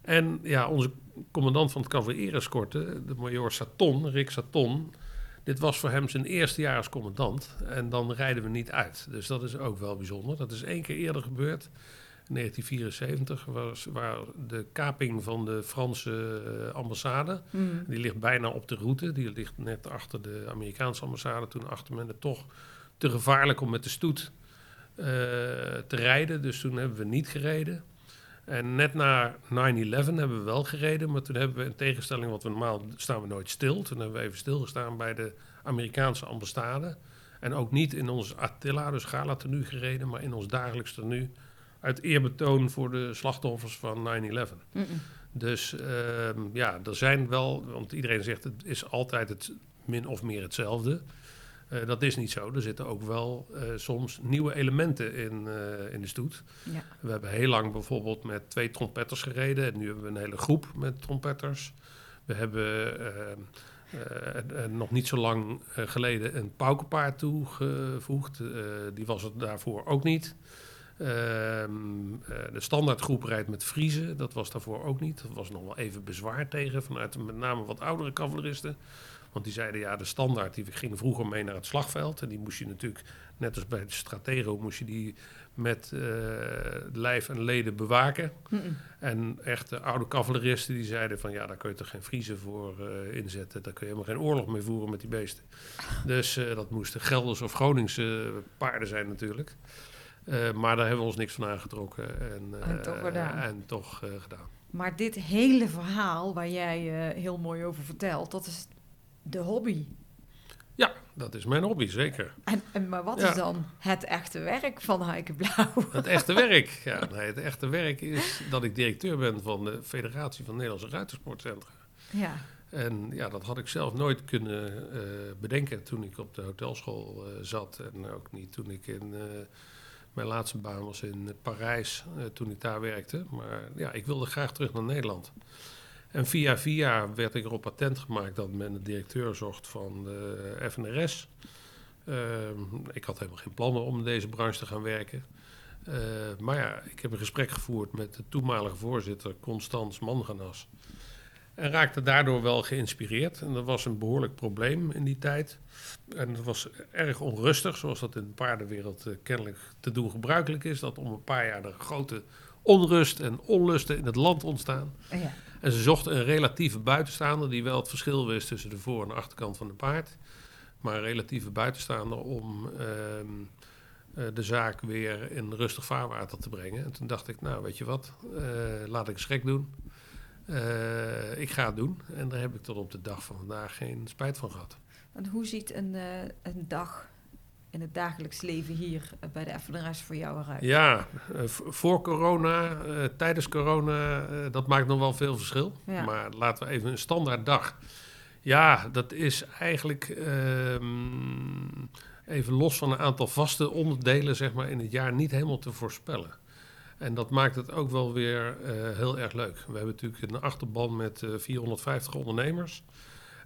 En ja, onze commandant van het cavalerie-escorte, de major Saton, Rick Saton... Dit was voor hem zijn eerste jaar als commandant. En dan rijden we niet uit. Dus dat is ook wel bijzonder. Dat is één keer eerder gebeurd. In 1974 was waar de kaping van de Franse eh, ambassade. Hmm. Die ligt bijna op de route. Die ligt net achter de Amerikaanse ambassade. Toen achter men het toch te gevaarlijk om met de stoet te rijden. Dus toen hebben we niet gereden. En net na 9-11 hebben we wel gereden. Maar toen hebben we in tegenstelling, want we normaal staan we nooit stil. Toen hebben we even stilgestaan bij de Amerikaanse ambassade. En ook niet in ons Attila, dus gala tenue gereden. Maar in ons dagelijks tenue. Uit eerbetoon voor de slachtoffers van 9-11. Mm-mm. Dus ehm, ja, er zijn wel, want iedereen zegt het is altijd het min of meer hetzelfde. Eh, dat is niet zo. Er zitten ook wel eh, soms nieuwe elementen in, eh, in de stoet. Ja. We hebben heel lang bijvoorbeeld met twee trompetters gereden. En nu hebben we een hele groep met trompetters. We hebben nog niet zo lang geleden een paukenpaard toegevoegd. Die was het daarvoor ook niet. Ehm, eh, de standaardgroep rijdt met Friese. Dat was daarvoor ook niet. Er was nog wel even bezwaar tegen vanuit met name wat oudere cavaleristen. Want die zeiden, ja, de standaard, die gingen vroeger mee naar het slagveld. En die moest je natuurlijk, net als bij de Stratego, moest je die met eh, lijf en leden bewaken. Mm-mm. En echte oude cavaleristen die zeiden van, ja, daar kun je toch geen Friese voor eh, inzetten. Daar kun je helemaal geen oorlog mee voeren met die beesten. Dus eh, dat moesten Gelders of Groningse paarden zijn natuurlijk. Maar daar hebben we ons niks van aangetrokken. En, En toch gedaan. En toch gedaan. Maar dit hele verhaal waar jij heel mooi over vertelt, dat is de hobby. Ja, dat is mijn hobby, zeker. En, en, maar wat Ja. is dan het echte werk van Heike Blauw? Het echte werk. Ja, nee, het echte werk is dat ik directeur ben van de Federatie van Nederlandse Ruitersportcentra. Ja, En ja, dat had ik zelf nooit kunnen eh, bedenken toen ik op de hotelschool eh, zat. En ook niet toen ik in eh, mijn laatste baan was in Parijs, toen ik daar werkte. Maar ja, ik wilde graag terug naar Nederland. En via via werd ik erop patent gemaakt dat men een directeur zocht van de FNRS. Ehm, ik had helemaal geen plannen om in deze branche te gaan werken. Eh, maar ja, ik heb een gesprek gevoerd met de toenmalige voorzitter Constans Manganas. En raakte daardoor wel geïnspireerd. En dat was een behoorlijk probleem in die tijd. En het was erg onrustig, zoals dat in de paardenwereld eh, kennelijk te doen gebruikelijk is. Dat om een paar jaar er grote onrust en onlusten in het land ontstaan. ja. En ze zochten een relatieve buitenstaander die wel het verschil wist tussen de voor- en achterkant van een paard. Maar een relatieve buitenstaander om ehm, eh, de zaak weer in rustig vaarwater te brengen. En toen dacht ik, nou weet je wat, eh, laat ik gek doen. Eh, ik ga het doen. En daar heb ik tot op de dag van vandaag geen spijt van gehad. En hoe ziet een, een dag in het dagelijks leven hier eh, bij de FNRS voor jou eruit? Ja, eh, voor corona, eh, tijdens corona, dat maakt nog wel veel verschil. Ja. Maar laten we even een standaard dag. Ja, dat is eigenlijk ehm, even los van een aantal vaste onderdelen zeg maar, in het jaar niet helemaal te voorspellen. En dat maakt het ook wel weer heel erg leuk. We hebben natuurlijk een achterban met eh, 450 ondernemers.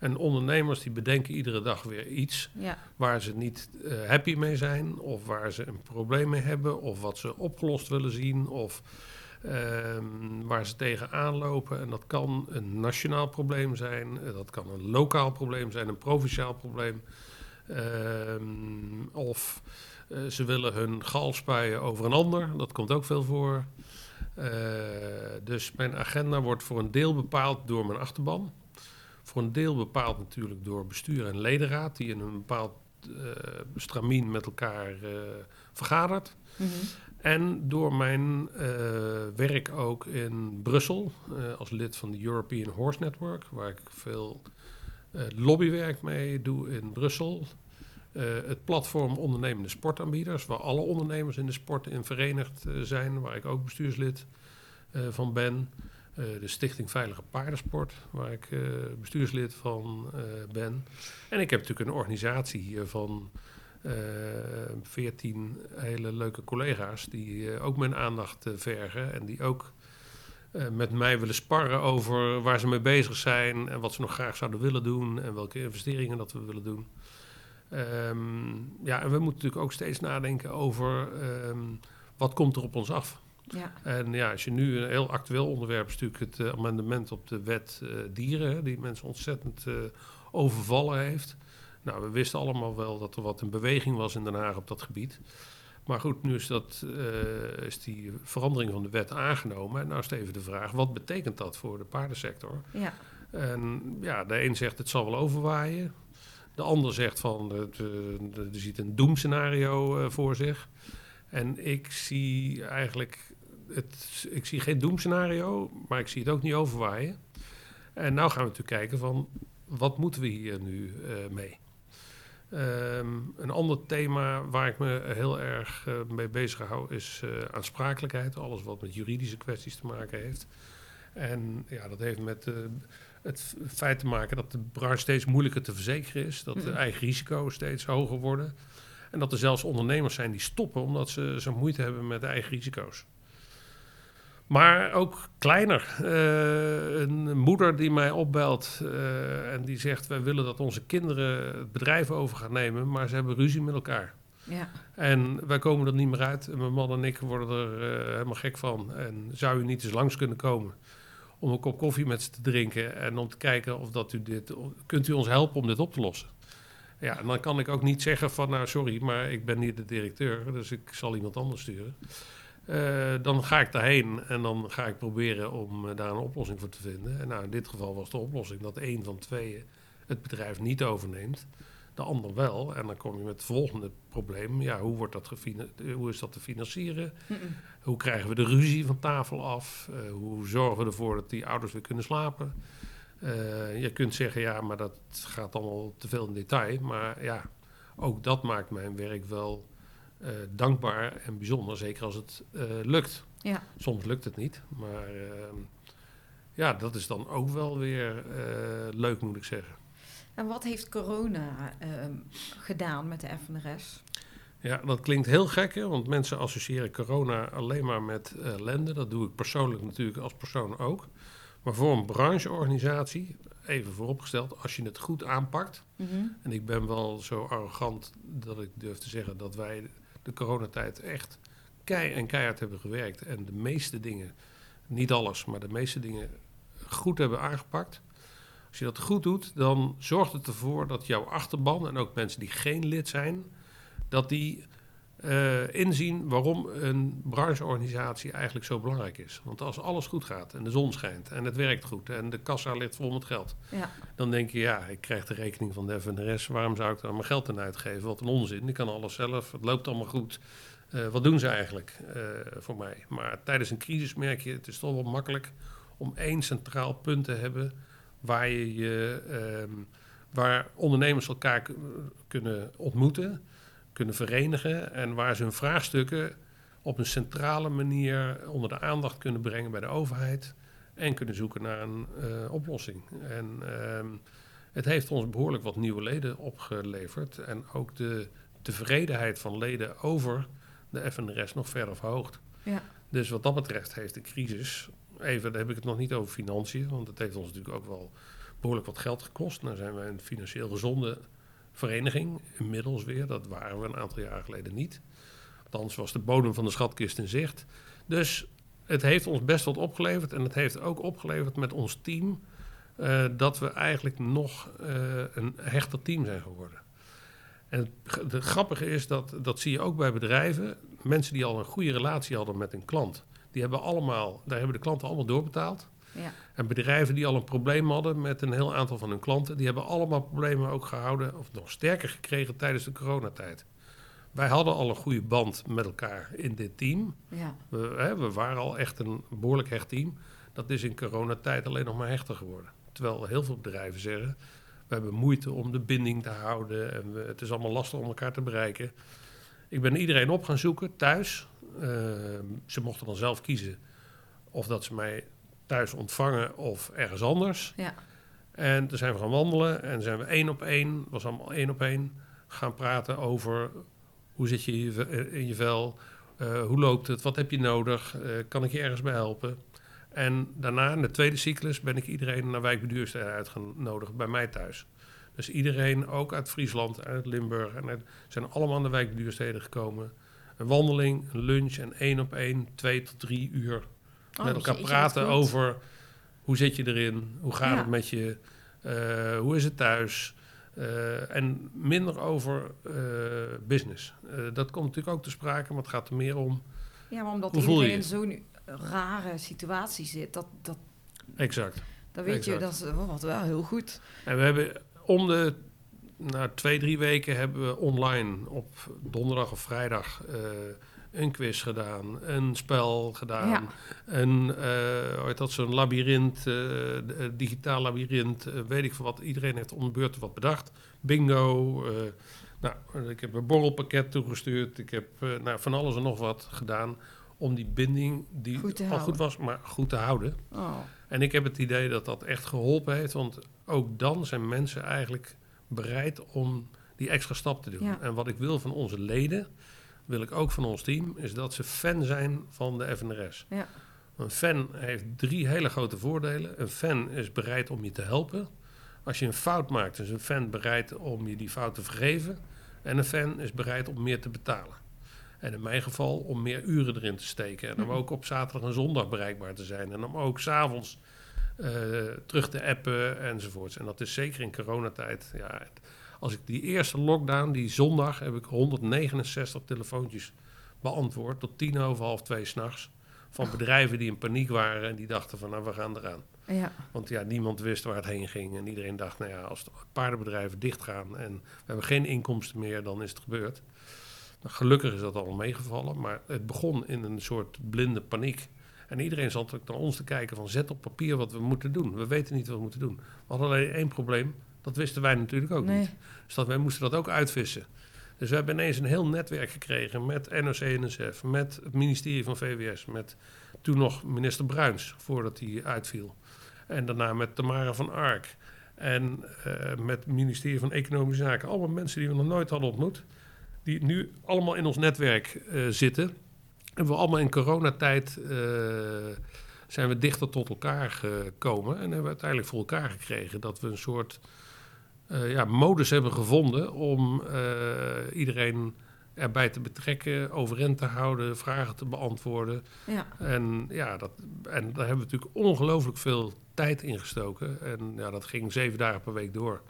En ondernemers die bedenken iedere dag weer iets Ja, waar ze niet eh, happy mee zijn, of waar ze een probleem mee hebben, of wat ze opgelost willen zien, of ehm, waar ze tegenaan lopen. En dat kan een nationaal probleem zijn, eh, dat kan een lokaal probleem zijn, een provinciaal probleem. Ehm, of eh, ze willen hun gal spuien over een ander, dat komt ook veel voor. Dus mijn agenda wordt voor een deel bepaald door mijn achterban. Voor een deel bepaald natuurlijk door bestuur en ledenraad, die in een bepaald eh stramien met elkaar eh, vergadert. Mhm. En door mijn eh, werk ook in Brussel, als lid van de European Horse Network, waar ik veel lobbywerk mee doe in Brussel. Het platform Ondernemende Sportaanbieders, waar alle ondernemers in de sport in verenigd zijn, waar ik ook bestuurslid van ben. Eh, de Stichting Veilige Paardensport, waar ik eh, bestuurslid van eh, ben. En ik heb natuurlijk een organisatie hier van veertien hele leuke collega's die ook mijn aandacht vergen en die ook met mij willen sparren over waar ze mee bezig zijn en wat ze nog graag zouden willen doen en welke investeringen dat we willen doen. Ehm, ja, en we moeten natuurlijk ook steeds nadenken over ehm, wat komt er op ons af. Ja, En ja, als je nu een heel actueel onderwerp is natuurlijk het eh, amendement op de wet eh, dieren, die mensen ontzettend eh, overvallen heeft. Nou, we wisten allemaal wel dat er wat in beweging was in Den Haag op dat gebied. Maar goed, nu is, dat, is die verandering van de wet aangenomen. En nou is het even de vraag, wat betekent dat voor de paardensector? ja, En ja, de een zegt het zal wel overwaaien. De ander zegt van er ziet een doemscenario eh, voor zich. En ik zie eigenlijk het, ik zie geen doemscenario, maar ik zie het ook niet overwaaien. En nou gaan we natuurlijk kijken van wat moeten we hier nu eh, mee? Ehm, een ander thema waar ik me heel erg eh, mee bezig hou is eh, aansprakelijkheid. Alles wat met juridische kwesties te maken heeft. En ja, dat heeft met het feit te maken dat de branche steeds moeilijker te verzekeren is. Dat de Mhm. eigen risico's steeds hoger worden. En dat er zelfs ondernemers zijn die stoppen omdat ze zo moeite hebben met de eigen risico's. Maar ook kleiner. Eh, een moeder die mij opbelt eh, en die zegt: Wij willen dat onze kinderen het bedrijf over gaan nemen, maar ze hebben ruzie met elkaar. ja, En wij komen er niet meer uit. En mijn man en ik worden er eh, helemaal gek van. En zou u niet eens langs kunnen komen om een kop koffie met ze te drinken en om te kijken of dat u dit, kunt u ons helpen om dit op te lossen? Ja, en dan kan ik ook niet zeggen van, nou sorry, maar ik ben niet de directeur, dus ik zal iemand anders sturen. Eh, dan ga ik daarheen en dan ga ik proberen om eh, daar een oplossing voor te vinden. En nou, in dit geval was de oplossing dat één van tweeën het bedrijf niet overneemt de ander wel. En dan kom je met het volgende probleem. Ja, hoe, wordt dat eh, hoe is dat te financieren? Hoe krijgen we de ruzie van tafel af? Hoe zorgen we ervoor dat die ouders weer kunnen slapen? Je kunt zeggen, ja, maar dat gaat allemaal te veel in detail. Maar ja, ook dat maakt mijn werk wel eh, dankbaar en bijzonder. Zeker als het eh, lukt. ja. Soms lukt het niet. Maar ehm, ja, dat is dan ook wel weer eh, leuk, moet ik zeggen. En wat heeft corona ehm, gedaan met de FNRS? Ja, dat klinkt heel gek, hè? want mensen associëren corona alleen maar met ellende. Dat doe ik persoonlijk natuurlijk als persoon ook. Maar voor een brancheorganisatie, even vooropgesteld, als je het goed aanpakt. Mhm. En ik ben wel zo arrogant dat ik durf te zeggen dat wij de coronatijd echt kei en keihard hebben gewerkt. En de meeste dingen, niet alles, maar de meeste dingen goed hebben aangepakt. Als je dat goed doet, dan zorgt het ervoor dat jouw achterban en ook mensen die geen lid zijn, dat die eh, inzien waarom een brancheorganisatie eigenlijk zo belangrijk is. Want als alles goed gaat en de zon schijnt en het werkt goed en de kassa ligt vol met geld, Ja, dan denk je, ja, ik krijg de rekening van de FNRS. Waarom zou ik daar mijn geld aan uitgeven? Wat een onzin. Ik kan alles zelf. Het loopt allemaal goed. Eh, wat doen ze eigenlijk eh, voor mij? Maar tijdens een crisis merk je, het is toch wel makkelijk om één centraal punt te hebben waar je je, ehm, waar ondernemers elkaar kunnen ontmoeten, kunnen verenigen en waar ze hun vraagstukken op een centrale manier onder de aandacht kunnen brengen bij de overheid en kunnen zoeken naar een eh, oplossing. En ehm, het heeft ons behoorlijk wat nieuwe leden opgeleverd en ook de tevredenheid van leden over de FNRS nog verder verhoogd. Ja. Dus wat dat betreft heeft de crisis, even, daar heb ik het nog niet over financiën, want het heeft ons natuurlijk ook wel behoorlijk wat geld gekost. Nou zijn wij een financieel gezonde vereniging, inmiddels weer. Dat waren we een aantal jaar geleden niet. Althans was de bodem van de schatkist in zicht. Dus het heeft ons best wat opgeleverd. En het heeft ook opgeleverd met ons team... eh, dat we eigenlijk nog eh, een hechter team zijn geworden. En het, het grappige is, dat, dat zie je ook bij bedrijven... mensen die al een goede relatie hadden met een klant... die hebben allemaal, daar hebben de klanten allemaal doorbetaald... Ja. En bedrijven die al een probleem hadden met een heel aantal van hun klanten, die hebben allemaal problemen ook gehouden, of nog sterker gekregen tijdens de coronatijd. Wij hadden al een goede band met elkaar in dit team. Ja. We, hè, we waren al echt een behoorlijk hecht team. Dat is in coronatijd alleen nog maar hechter geworden. Terwijl heel veel bedrijven zeggen, we hebben moeite om de binding te houden en we, het is allemaal lastig om elkaar te bereiken. Ik ben iedereen op gaan zoeken thuis. Uh, ze mochten dan zelf kiezen of dat ze mij thuis ontvangen of ergens anders. Ja. En toen zijn we gaan wandelen en zijn we één op één, was allemaal één op één, gaan praten over hoe zit je in je je vel, uh, hoe loopt het, wat heb je nodig, uh, kan ik je ergens bij helpen. En daarna, in de tweede cyclus, ben ik iedereen naar wijkbeduursteden uitgenodigd bij mij thuis. Dus iedereen, ook uit Friesland, uit Limburg, en uit, zijn allemaal aan de wijkbeduursteden gekomen. Een wandeling, een lunch en één op één, twee tot drie uur Oh, met elkaar jeetje, praten over hoe zit je erin, hoe gaat Ja. het met je, eh, hoe is het thuis. eh, en minder over eh, business. Dat komt natuurlijk ook te sprake, maar het gaat er meer om. Ja, maar omdat iedereen je in zo'n rare situatie zit, dat, dat, Exact. dat weet je, dat is oh, wat wel heel goed. En we hebben om de nou, twee, drie weken hebben we online op donderdag of vrijdag een quiz gedaan, een spel gedaan, Ja. een, eh heet dat, zo'n labyrint, eh, d- eh, digitaal labyrint, eh, weet ik veel wat. Iedereen heeft om de beurt wat bedacht. Bingo, eh, nou, ik heb een borrelpakket toegestuurd, ik heb eh, nou, van alles en nog wat gedaan om die binding, die Goed al houden. goed was, maar goed te houden. Oh. En ik heb het idee dat dat echt geholpen heeft, want ook dan zijn mensen eigenlijk bereid om die extra stap te doen. Ja. En wat ik wil van onze leden, wil ik ook van ons team, is dat ze fan zijn van de FNRS. Ja. Een fan heeft drie hele grote voordelen. Een fan is bereid om je te helpen. Als je een fout maakt, is een fan bereid om je die fout te vergeven. En een fan is bereid om meer te betalen. En in mijn geval om meer uren erin te steken. En om ook op zaterdag en zondag bereikbaar te zijn. En om ook s'avonds eh terug te appen enzovoorts. En dat is zeker in coronatijd. Ja, als ik die eerste lockdown, die zondag, heb ik 169 telefoontjes beantwoord. Tot tien over half twee s'nachts. Van bedrijven die in paniek waren en die dachten van nou, we gaan eraan. Ja. Want ja, niemand wist waar het heen ging. En iedereen dacht, nou ja, als de paardenbedrijven dichtgaan en we hebben geen inkomsten meer, dan is het gebeurd. Nou, gelukkig is dat al meegevallen, maar het begon in een soort blinde paniek. En iedereen zat ook naar ons te kijken van zet op papier wat we moeten doen. We weten niet wat we moeten doen. We hadden alleen één probleem, dat wisten wij natuurlijk ook Nee. niet. Dus dat wij moesten dat ook uitvissen. Dus we hebben ineens een heel netwerk gekregen met NOC-NSF, met het ministerie van VWS, met toen nog minister Bruins, voordat hij uitviel. En daarna met Tamara van Ark. En eh, met het ministerie van Economische Zaken. Allemaal mensen die we nog nooit hadden ontmoet. Die nu allemaal in ons netwerk eh, zitten. En we allemaal in coronatijd eh, zijn we dichter tot elkaar gekomen. En hebben we uiteindelijk voor elkaar gekregen dat we een soort eh, ja, modus hebben gevonden om eh, iedereen erbij te betrekken, overeind te houden, vragen te beantwoorden. Ja. En ja, dat, en daar hebben we natuurlijk ongelooflijk veel tijd in gestoken. En ja, dat ging zeven dagen per week door.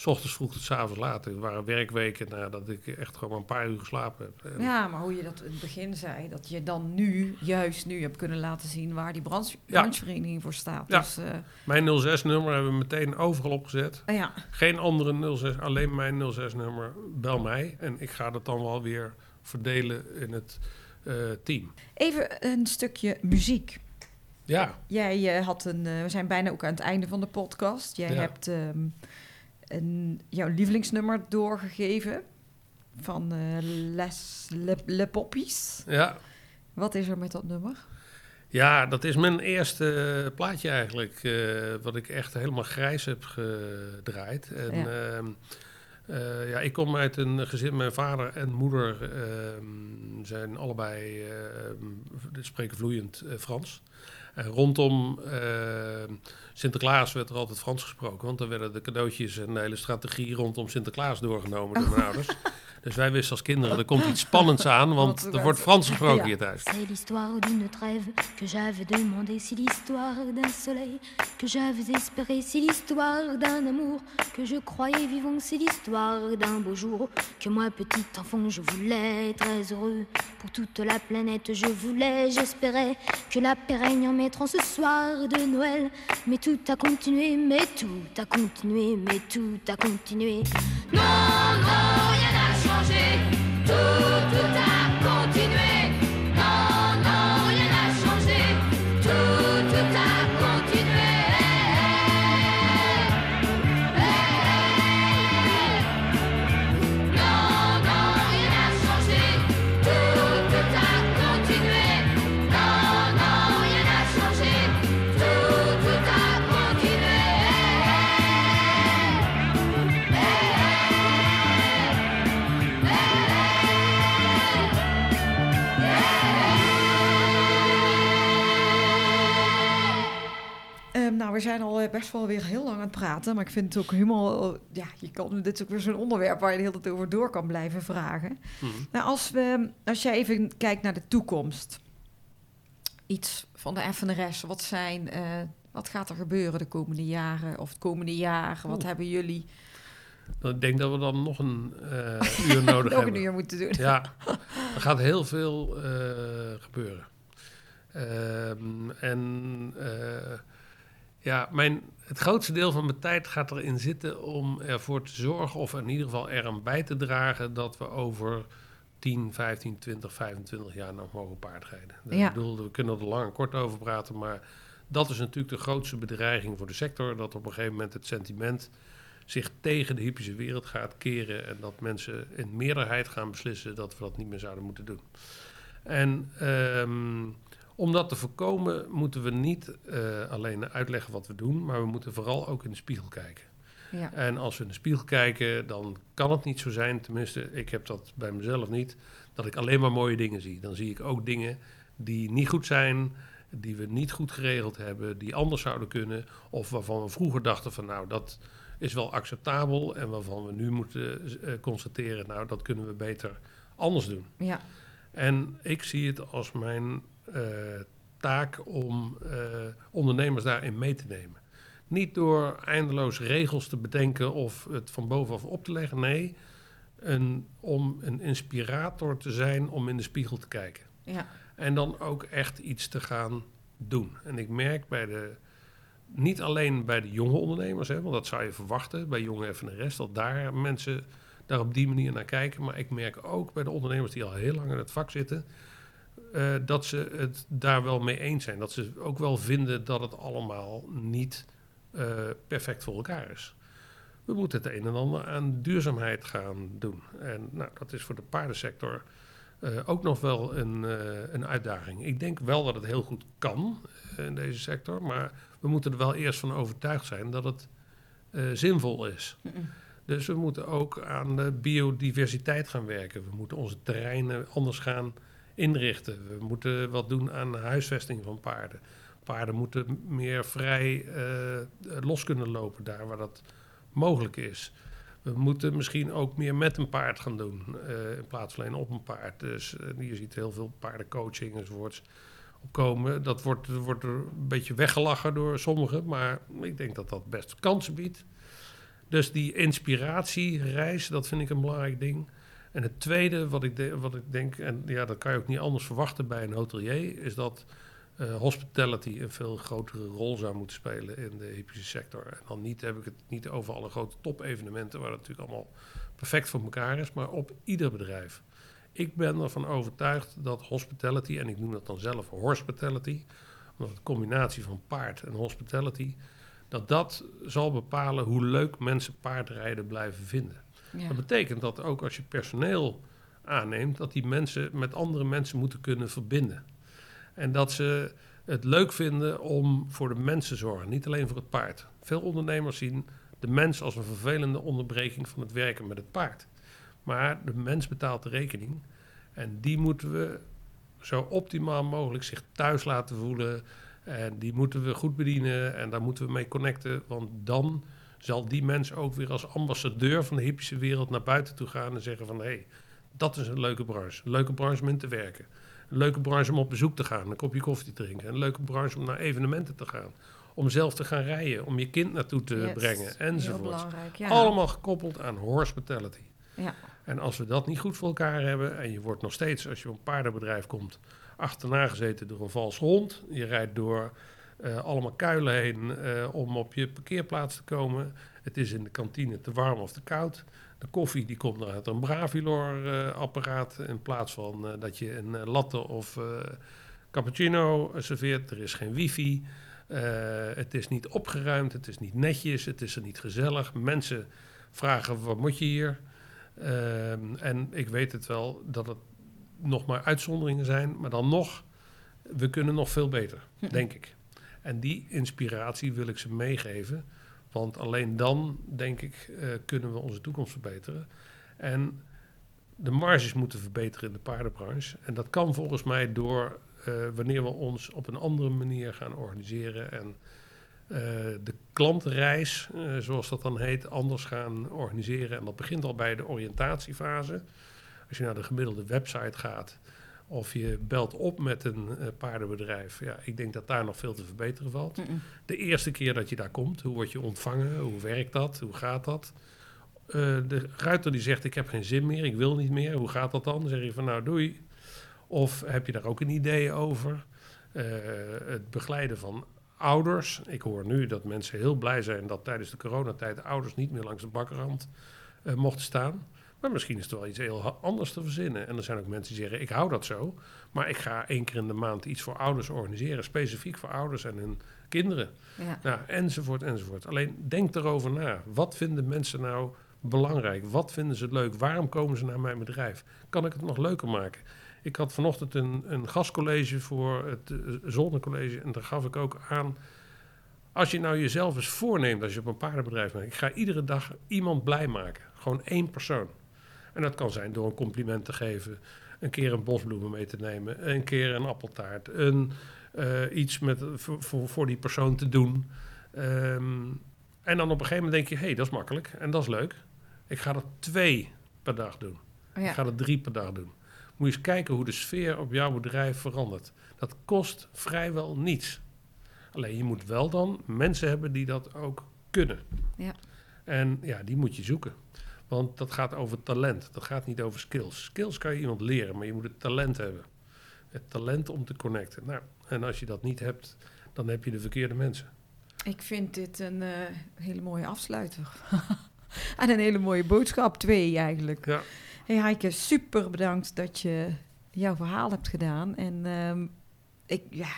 S ochtends vroeg tot s avonds laat. Het waren werkweken nadat ik echt gewoon een paar uur geslapen heb. En- ja, maar hoe je dat in het begin zei, dat je dan nu, juist nu, hebt kunnen laten zien waar die branche, Ja. voor staat. Ja. Dus, eh, Mijn 06-nummer hebben we meteen overal opgezet. ah ja. Geen andere 06, alleen mijn 06-nummer. Bel mij en ik ga dat dan wel weer verdelen in het eh, team. Even een stukje muziek. Ja, Jij eh, had een, we zijn bijna ook aan het einde van de podcast. Jij Ja. hebt ehm, een, jouw lievelingsnummer doorgegeven. van eh, Les Le, Le Poppies. Ja. Wat is er met dat nummer? ja, dat is mijn eerste plaatje eigenlijk. eh, wat ik echt helemaal grijs heb gedraaid. En, Ja. ehm, eh, ja, ik kom uit een gezin, mijn vader en moeder ehm, zijn allebei, ehm, spreken vloeiend eh, Frans. Rondom ehm, Sinterklaas werd er altijd Frans gesproken, want dan werden de cadeautjes en de hele strategie rondom Sinterklaas doorgenomen door mijn ouders. Dus wij wisten als kinderen, er komt iets spannends aan, want er wordt Frans gesproken hier thuis. C'est l'histoire d'une trêve que j'avais demandé, c'est l'histoire d'un soleil que j'avais espéré, c'est l'histoire d'un amour que je croyais vivant, c'est l'histoire d'un beau jour que moi petit enfant je voulais très heureux pour toute la planète, je voulais, j'espérais que la paix règne en mettant ce soir de Noël, mais tout a continué, mais tout a continué, mais tout a continué. Non, non, rien n'a changer. Tout, tout à nou, we zijn al eh, best wel weer heel lang aan het praten, maar ik vind het ook helemaal... Ja, je kan, dit is ook weer zo'n onderwerp waar je de hele tijd over door kan blijven vragen. Mhm. Nou, als, we, als jij even kijkt naar de toekomst. Iets van de FNRS, wat zijn... eh, wat gaat er gebeuren de komende jaren of het komende jaar? Wat hebben jullie Dan- Ik denk dat we dan nog een eh, uur nodig nog een hebben. uur moeten doen? Ja, er gaat heel veel eh, gebeuren. Ehm, en eh, ja, mijn, het grootste deel van mijn tijd gaat erin zitten om ervoor te zorgen, of in ieder geval eraan bij te dragen, dat we over 10, 15, 20, 25 jaar nog mogen paardrijden. Ja. Ik bedoel, we kunnen er lang en kort over praten, maar dat is natuurlijk de grootste bedreiging voor de sector. Dat op een gegeven moment het sentiment zich tegen de hippische wereld gaat keren en dat mensen in meerderheid gaan beslissen dat we dat niet meer zouden moeten doen. En ehm, om dat te voorkomen moeten we niet eh, alleen uitleggen wat we doen, maar we moeten vooral ook in de spiegel kijken. Ja. En als we in de spiegel kijken, dan kan het niet zo zijn, tenminste, ik heb dat bij mezelf niet, dat ik alleen maar mooie dingen zie. Dan zie ik ook dingen die niet goed zijn, die we niet goed geregeld hebben, die anders zouden kunnen, of waarvan we vroeger dachten van nou, dat is wel acceptabel en waarvan we nu moeten eh, constateren, nou, dat kunnen we beter anders doen. ja. En ik zie het als mijn taak om eh, ondernemers daarin mee te nemen. Niet door eindeloos regels te bedenken of het van bovenaf op te leggen. Nee, een, om een inspirator te zijn om in de spiegel te kijken. ja. En dan ook echt iets te gaan doen. En ik merk bij de, niet alleen bij de jonge ondernemers, hè, want dat zou je verwachten, bij jonge FNRS, dat daar mensen daar op die manier naar kijken. Maar ik merk ook bij de ondernemers die al heel lang in het vak zitten, eh, dat ze het daar wel mee eens zijn. Dat ze ook wel vinden dat het allemaal niet eh, perfect voor elkaar is. We moeten het een en ander aan duurzaamheid gaan doen. En nou, dat is voor de paardensector eh, ook nog wel een, een uitdaging. Ik denk wel dat het heel goed kan in deze sector, maar we moeten er wel eerst van overtuigd zijn dat het zinvol is. Dus we moeten ook aan de biodiversiteit gaan werken. We moeten onze terreinen anders gaan inrichten. We moeten wat doen aan huisvesting van paarden. Paarden moeten meer vrij eh, los kunnen lopen daar waar dat mogelijk is. We moeten misschien ook meer met een paard gaan doen eh, in plaats van alleen op een paard. Dus eh, je ziet heel veel paardencoaching enzovoorts opkomen. Dat wordt, wordt er een beetje weggelachen door sommigen, maar ik denk dat dat best kansen biedt. Dus die inspiratiereis, dat vind ik een belangrijk ding. En het tweede wat ik, wat ik denk, en ja, dat kan je ook niet anders verwachten bij een hotelier, is dat eh, hospitality een veel grotere rol zou moeten spelen in de hippische sector. En dan niet, heb ik het niet over alle grote topevenementen, waar het natuurlijk allemaal perfect voor elkaar is, maar op ieder bedrijf. Ik ben ervan overtuigd dat hospitality, en ik noem dat dan zelf hospitality, omdat het combinatie van paard en hospitality, dat dat zal bepalen hoe leuk mensen paardrijden blijven vinden. Dat betekent dat ook als je personeel aanneemt, dat die mensen met andere mensen moeten kunnen verbinden. En dat ze het leuk vinden om voor de mensen te zorgen, niet alleen voor het paard. Veel ondernemers zien de mens als een vervelende onderbreking van het werken met het paard. Maar de mens betaalt de rekening. En die moeten we zo optimaal mogelijk zich thuis laten voelen. En die moeten we goed bedienen en daar moeten we mee connecten. Want dan zal die mens ook weer als ambassadeur van de hippische wereld naar buiten toe gaan en zeggen van hé, hey, dat is een leuke branche. Een leuke branche om in te werken. Een leuke branche om op bezoek te gaan, een kopje koffie te drinken. Een leuke branche om naar evenementen te gaan. Om zelf te gaan rijden, om je kind naartoe te Yes. brengen Heel enzovoort. belangrijk, ja. Allemaal gekoppeld aan hospitality. Ja. En als we dat niet goed voor elkaar hebben en je wordt nog steeds, als je op een paardenbedrijf komt, achterna gezeten door een vals hond. Je rijdt door allemaal kuilen heen eh, om op je parkeerplaats te komen. Het is in de kantine te warm of te koud. De koffie die komt uit een Bravilor-apparaat in plaats van eh, dat je een eh, latte of eh, cappuccino serveert. Er is geen wifi. Eh, het is niet opgeruimd, het is niet netjes, het is er niet gezellig. Mensen vragen, wat moet je hier? Ehm, en ik weet het wel dat het nog maar uitzonderingen zijn, maar dan nog, we kunnen nog veel beter, denk ik. En die inspiratie wil ik ze meegeven, want alleen dan, denk ik, eh, kunnen we onze toekomst verbeteren. En de marges moeten verbeteren in de paardenbranche. En dat kan volgens mij door eh, wanneer we ons op een andere manier gaan organiseren en eh, de klantenreis, eh, zoals dat dan heet, anders gaan organiseren. En dat begint al bij de oriëntatiefase. Als je naar de gemiddelde website gaat of je belt op met een eh, paardenbedrijf, ja, ik denk dat daar nog veel te verbeteren valt. De eerste keer dat je daar komt, hoe word je ontvangen? Hoe werkt dat? Hoe gaat dat? Eh, de ruiter die zegt, ik heb geen zin meer, ik wil niet meer. Hoe gaat dat dan? Dan zeg je van, nou doei. Of heb je daar ook een idee over? Eh, het begeleiden van ouders. Ik hoor nu dat mensen heel blij zijn dat tijdens de coronatijd de ouders niet meer langs de bakkerhand eh, mochten staan. Maar misschien is er wel iets heel anders te verzinnen. En er zijn ook mensen die zeggen, ik hou dat zo. Maar ik ga één keer in de maand iets voor ouders organiseren. Specifiek voor ouders en hun kinderen. Ja. Nou, enzovoort, enzovoort. Alleen denk erover na. Wat vinden mensen nou belangrijk? Wat vinden ze leuk? Waarom komen ze naar mijn bedrijf? Kan ik het nog leuker maken? Ik had vanochtend een, een gastcollege voor het eh, zonnecollege. En daar gaf ik ook aan. Als je nou jezelf eens voorneemt, als je op een paardenbedrijf bent. Ik ga iedere dag iemand blij maken. Gewoon één persoon. En dat kan zijn door een compliment te geven. Een keer een bosbloemen mee te nemen. Een keer een appeltaart. Een, eh, iets met, voor, voor, die persoon te doen. Ehm, en dan op een gegeven moment denk je, hé, hey, dat is makkelijk en dat is leuk. Ik ga er twee per dag doen. Ik Ja. ga er drie per dag doen. Moet je eens kijken hoe de sfeer op jouw bedrijf verandert. Dat kost vrijwel niets. Alleen je moet wel dan mensen hebben die dat ook kunnen. Ja. En ja, die moet je zoeken. Want dat gaat over talent. Dat gaat niet over skills. Skills kan je iemand leren, maar je moet het talent hebben. Het talent om te connecten. Nou, en als je dat niet hebt, dan heb je de verkeerde mensen. Ik vind dit een eh, hele mooie afsluiter. en een hele mooie boodschap, twee eigenlijk. Ja. Hey Heike, super bedankt dat je jouw verhaal hebt gedaan. En ehm, ik, ja,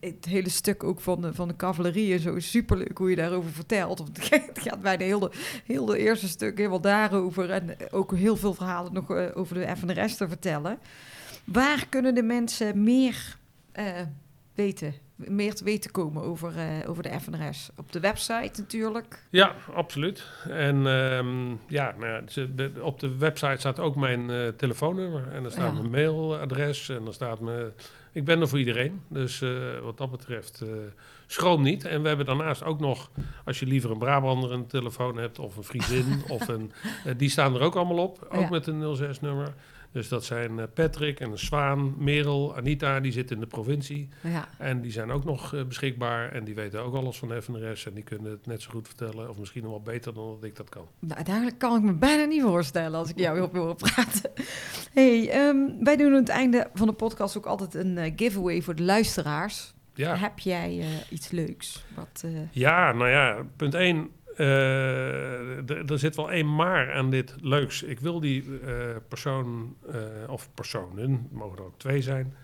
het hele stuk ook van de, van de cavalerie en zo is superleuk hoe je daarover vertelt. Want het gaat bij de hele, eerste stuk helemaal daarover. En ook heel veel verhalen nog eh, over de FNRS te vertellen. Waar kunnen de mensen meer eh, weten? Meer te weten komen over, eh, over de FNRS? Op de website natuurlijk. Ja, absoluut. En ehm, ja, nou ja, op de website staat ook mijn telefoonnummer. En er staat Ja. mijn mailadres. En er staat mijn... Ik ben er voor iedereen. Dus eh, wat dat betreft, eh, schroom niet. En we hebben daarnaast ook nog, als je liever een Brabander een telefoon hebt... of een Friesin, of een... eh, die staan er ook allemaal op. Ook Ja. met een 06-nummer. Dus dat zijn eh, Patrick en Zwaan, Merel, Anita, die zitten in de provincie. Ja, En die zijn ook nog eh, beschikbaar en die weten ook alles van de FNRS en die kunnen het net zo goed vertellen of misschien nog wel beter dan dat ik dat kan. Nou, uiteindelijk kan ik me bijna niet voorstellen als ik jou op wil praten. Hey, ehm, wij doen aan het einde van de podcast ook altijd een eh, giveaway voor de luisteraars. Ja, Heb jij iets leuks? Wat, ja nou ja, punt 1. Er zit wel één maar aan dit leuks. Ik wil die eh, persoon eh, of personen, mogen er ook twee zijn,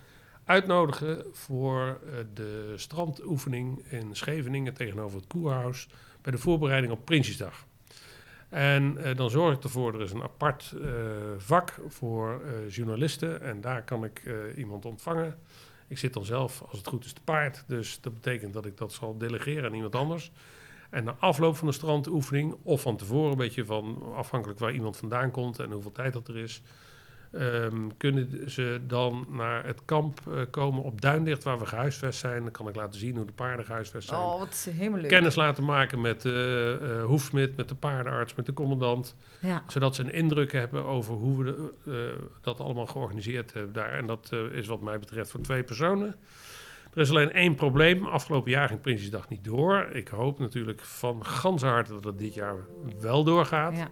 uitnodigen voor eh, de strandoefening in Scheveningen tegenover het Koerhuis bij de voorbereiding op Prinsjesdag. En eh, dan zorg ik ervoor, er is een apart eh, vak voor eh, journalisten en daar kan ik eh, iemand ontvangen. Ik zit dan zelf, als het goed is, te paard. Dus dat betekent dat ik dat zal delegeren aan iemand anders. En na afloop van de strandoefening, of van tevoren, een beetje van afhankelijk waar iemand vandaan komt en hoeveel tijd dat er is, ehm, kunnen ze dan naar het kamp eh, komen op Duindicht, waar we gehuisvest zijn. Dan kan ik laten zien hoe de paarden gehuisvest zijn. Oh, wat helemaal leuk. Kennis laten maken met de eh hoefsmid, met de paardenarts, met de commandant. Ja. Zodat ze een indruk hebben over hoe we de, eh, dat allemaal georganiseerd hebben daar. En dat is wat mij betreft voor twee personen. Er is alleen één probleem. Afgelopen jaar ging Prinsjesdag niet door. Ik hoop natuurlijk van ganse harte dat het dit jaar wel doorgaat. Ja.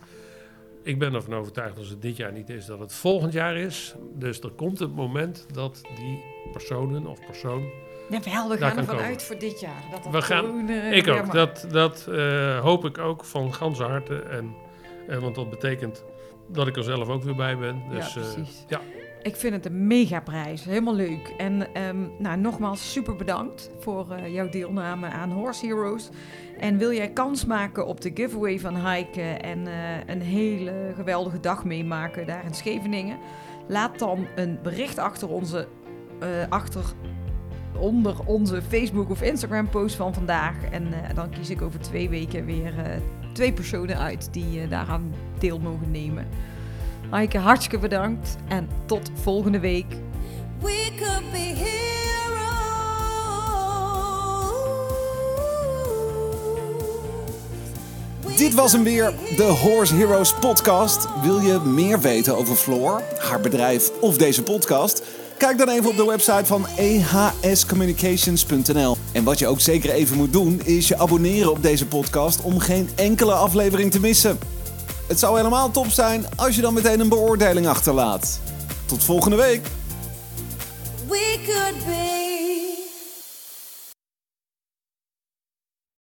Ik ben ervan overtuigd als het dit jaar niet is, dat het volgend jaar is. Dus er komt het moment dat die personen of persoon Ja, wel, we gaan ervan komen. uit voor dit jaar. Dat dat We gaan- Ik ook. Dat, dat eh, hoop ik ook van ganse harte. En, eh, want dat betekent dat ik er zelf ook weer bij ben. Dus, Ja, eh, precies. ja. Ik vind het een mega prijs. Helemaal leuk. En ehm, nou, nogmaals super bedankt voor eh, jouw deelname aan Horse Heroes. En wil jij kans maken op de giveaway van Heike en eh, een hele geweldige dag meemaken daar in Scheveningen? Laat dan een bericht achter onze, eh, achter, onder onze Facebook of Instagram post van vandaag. En dan kies ik over twee weken weer twee personen uit die eh, daaraan deel mogen nemen. Heike, hartstikke bedankt en tot volgende week. We could be heroes. Dit was hem weer, de Horse Heroes podcast. Wil je meer weten over Floor, haar bedrijf of deze podcast? Kijk dan even op de website van ehscommunications.nl. En wat je ook zeker even moet doen, is je abonneren op deze podcast om geen enkele aflevering te missen. Het zou helemaal top zijn als je dan meteen een beoordeling achterlaat. Tot volgende week!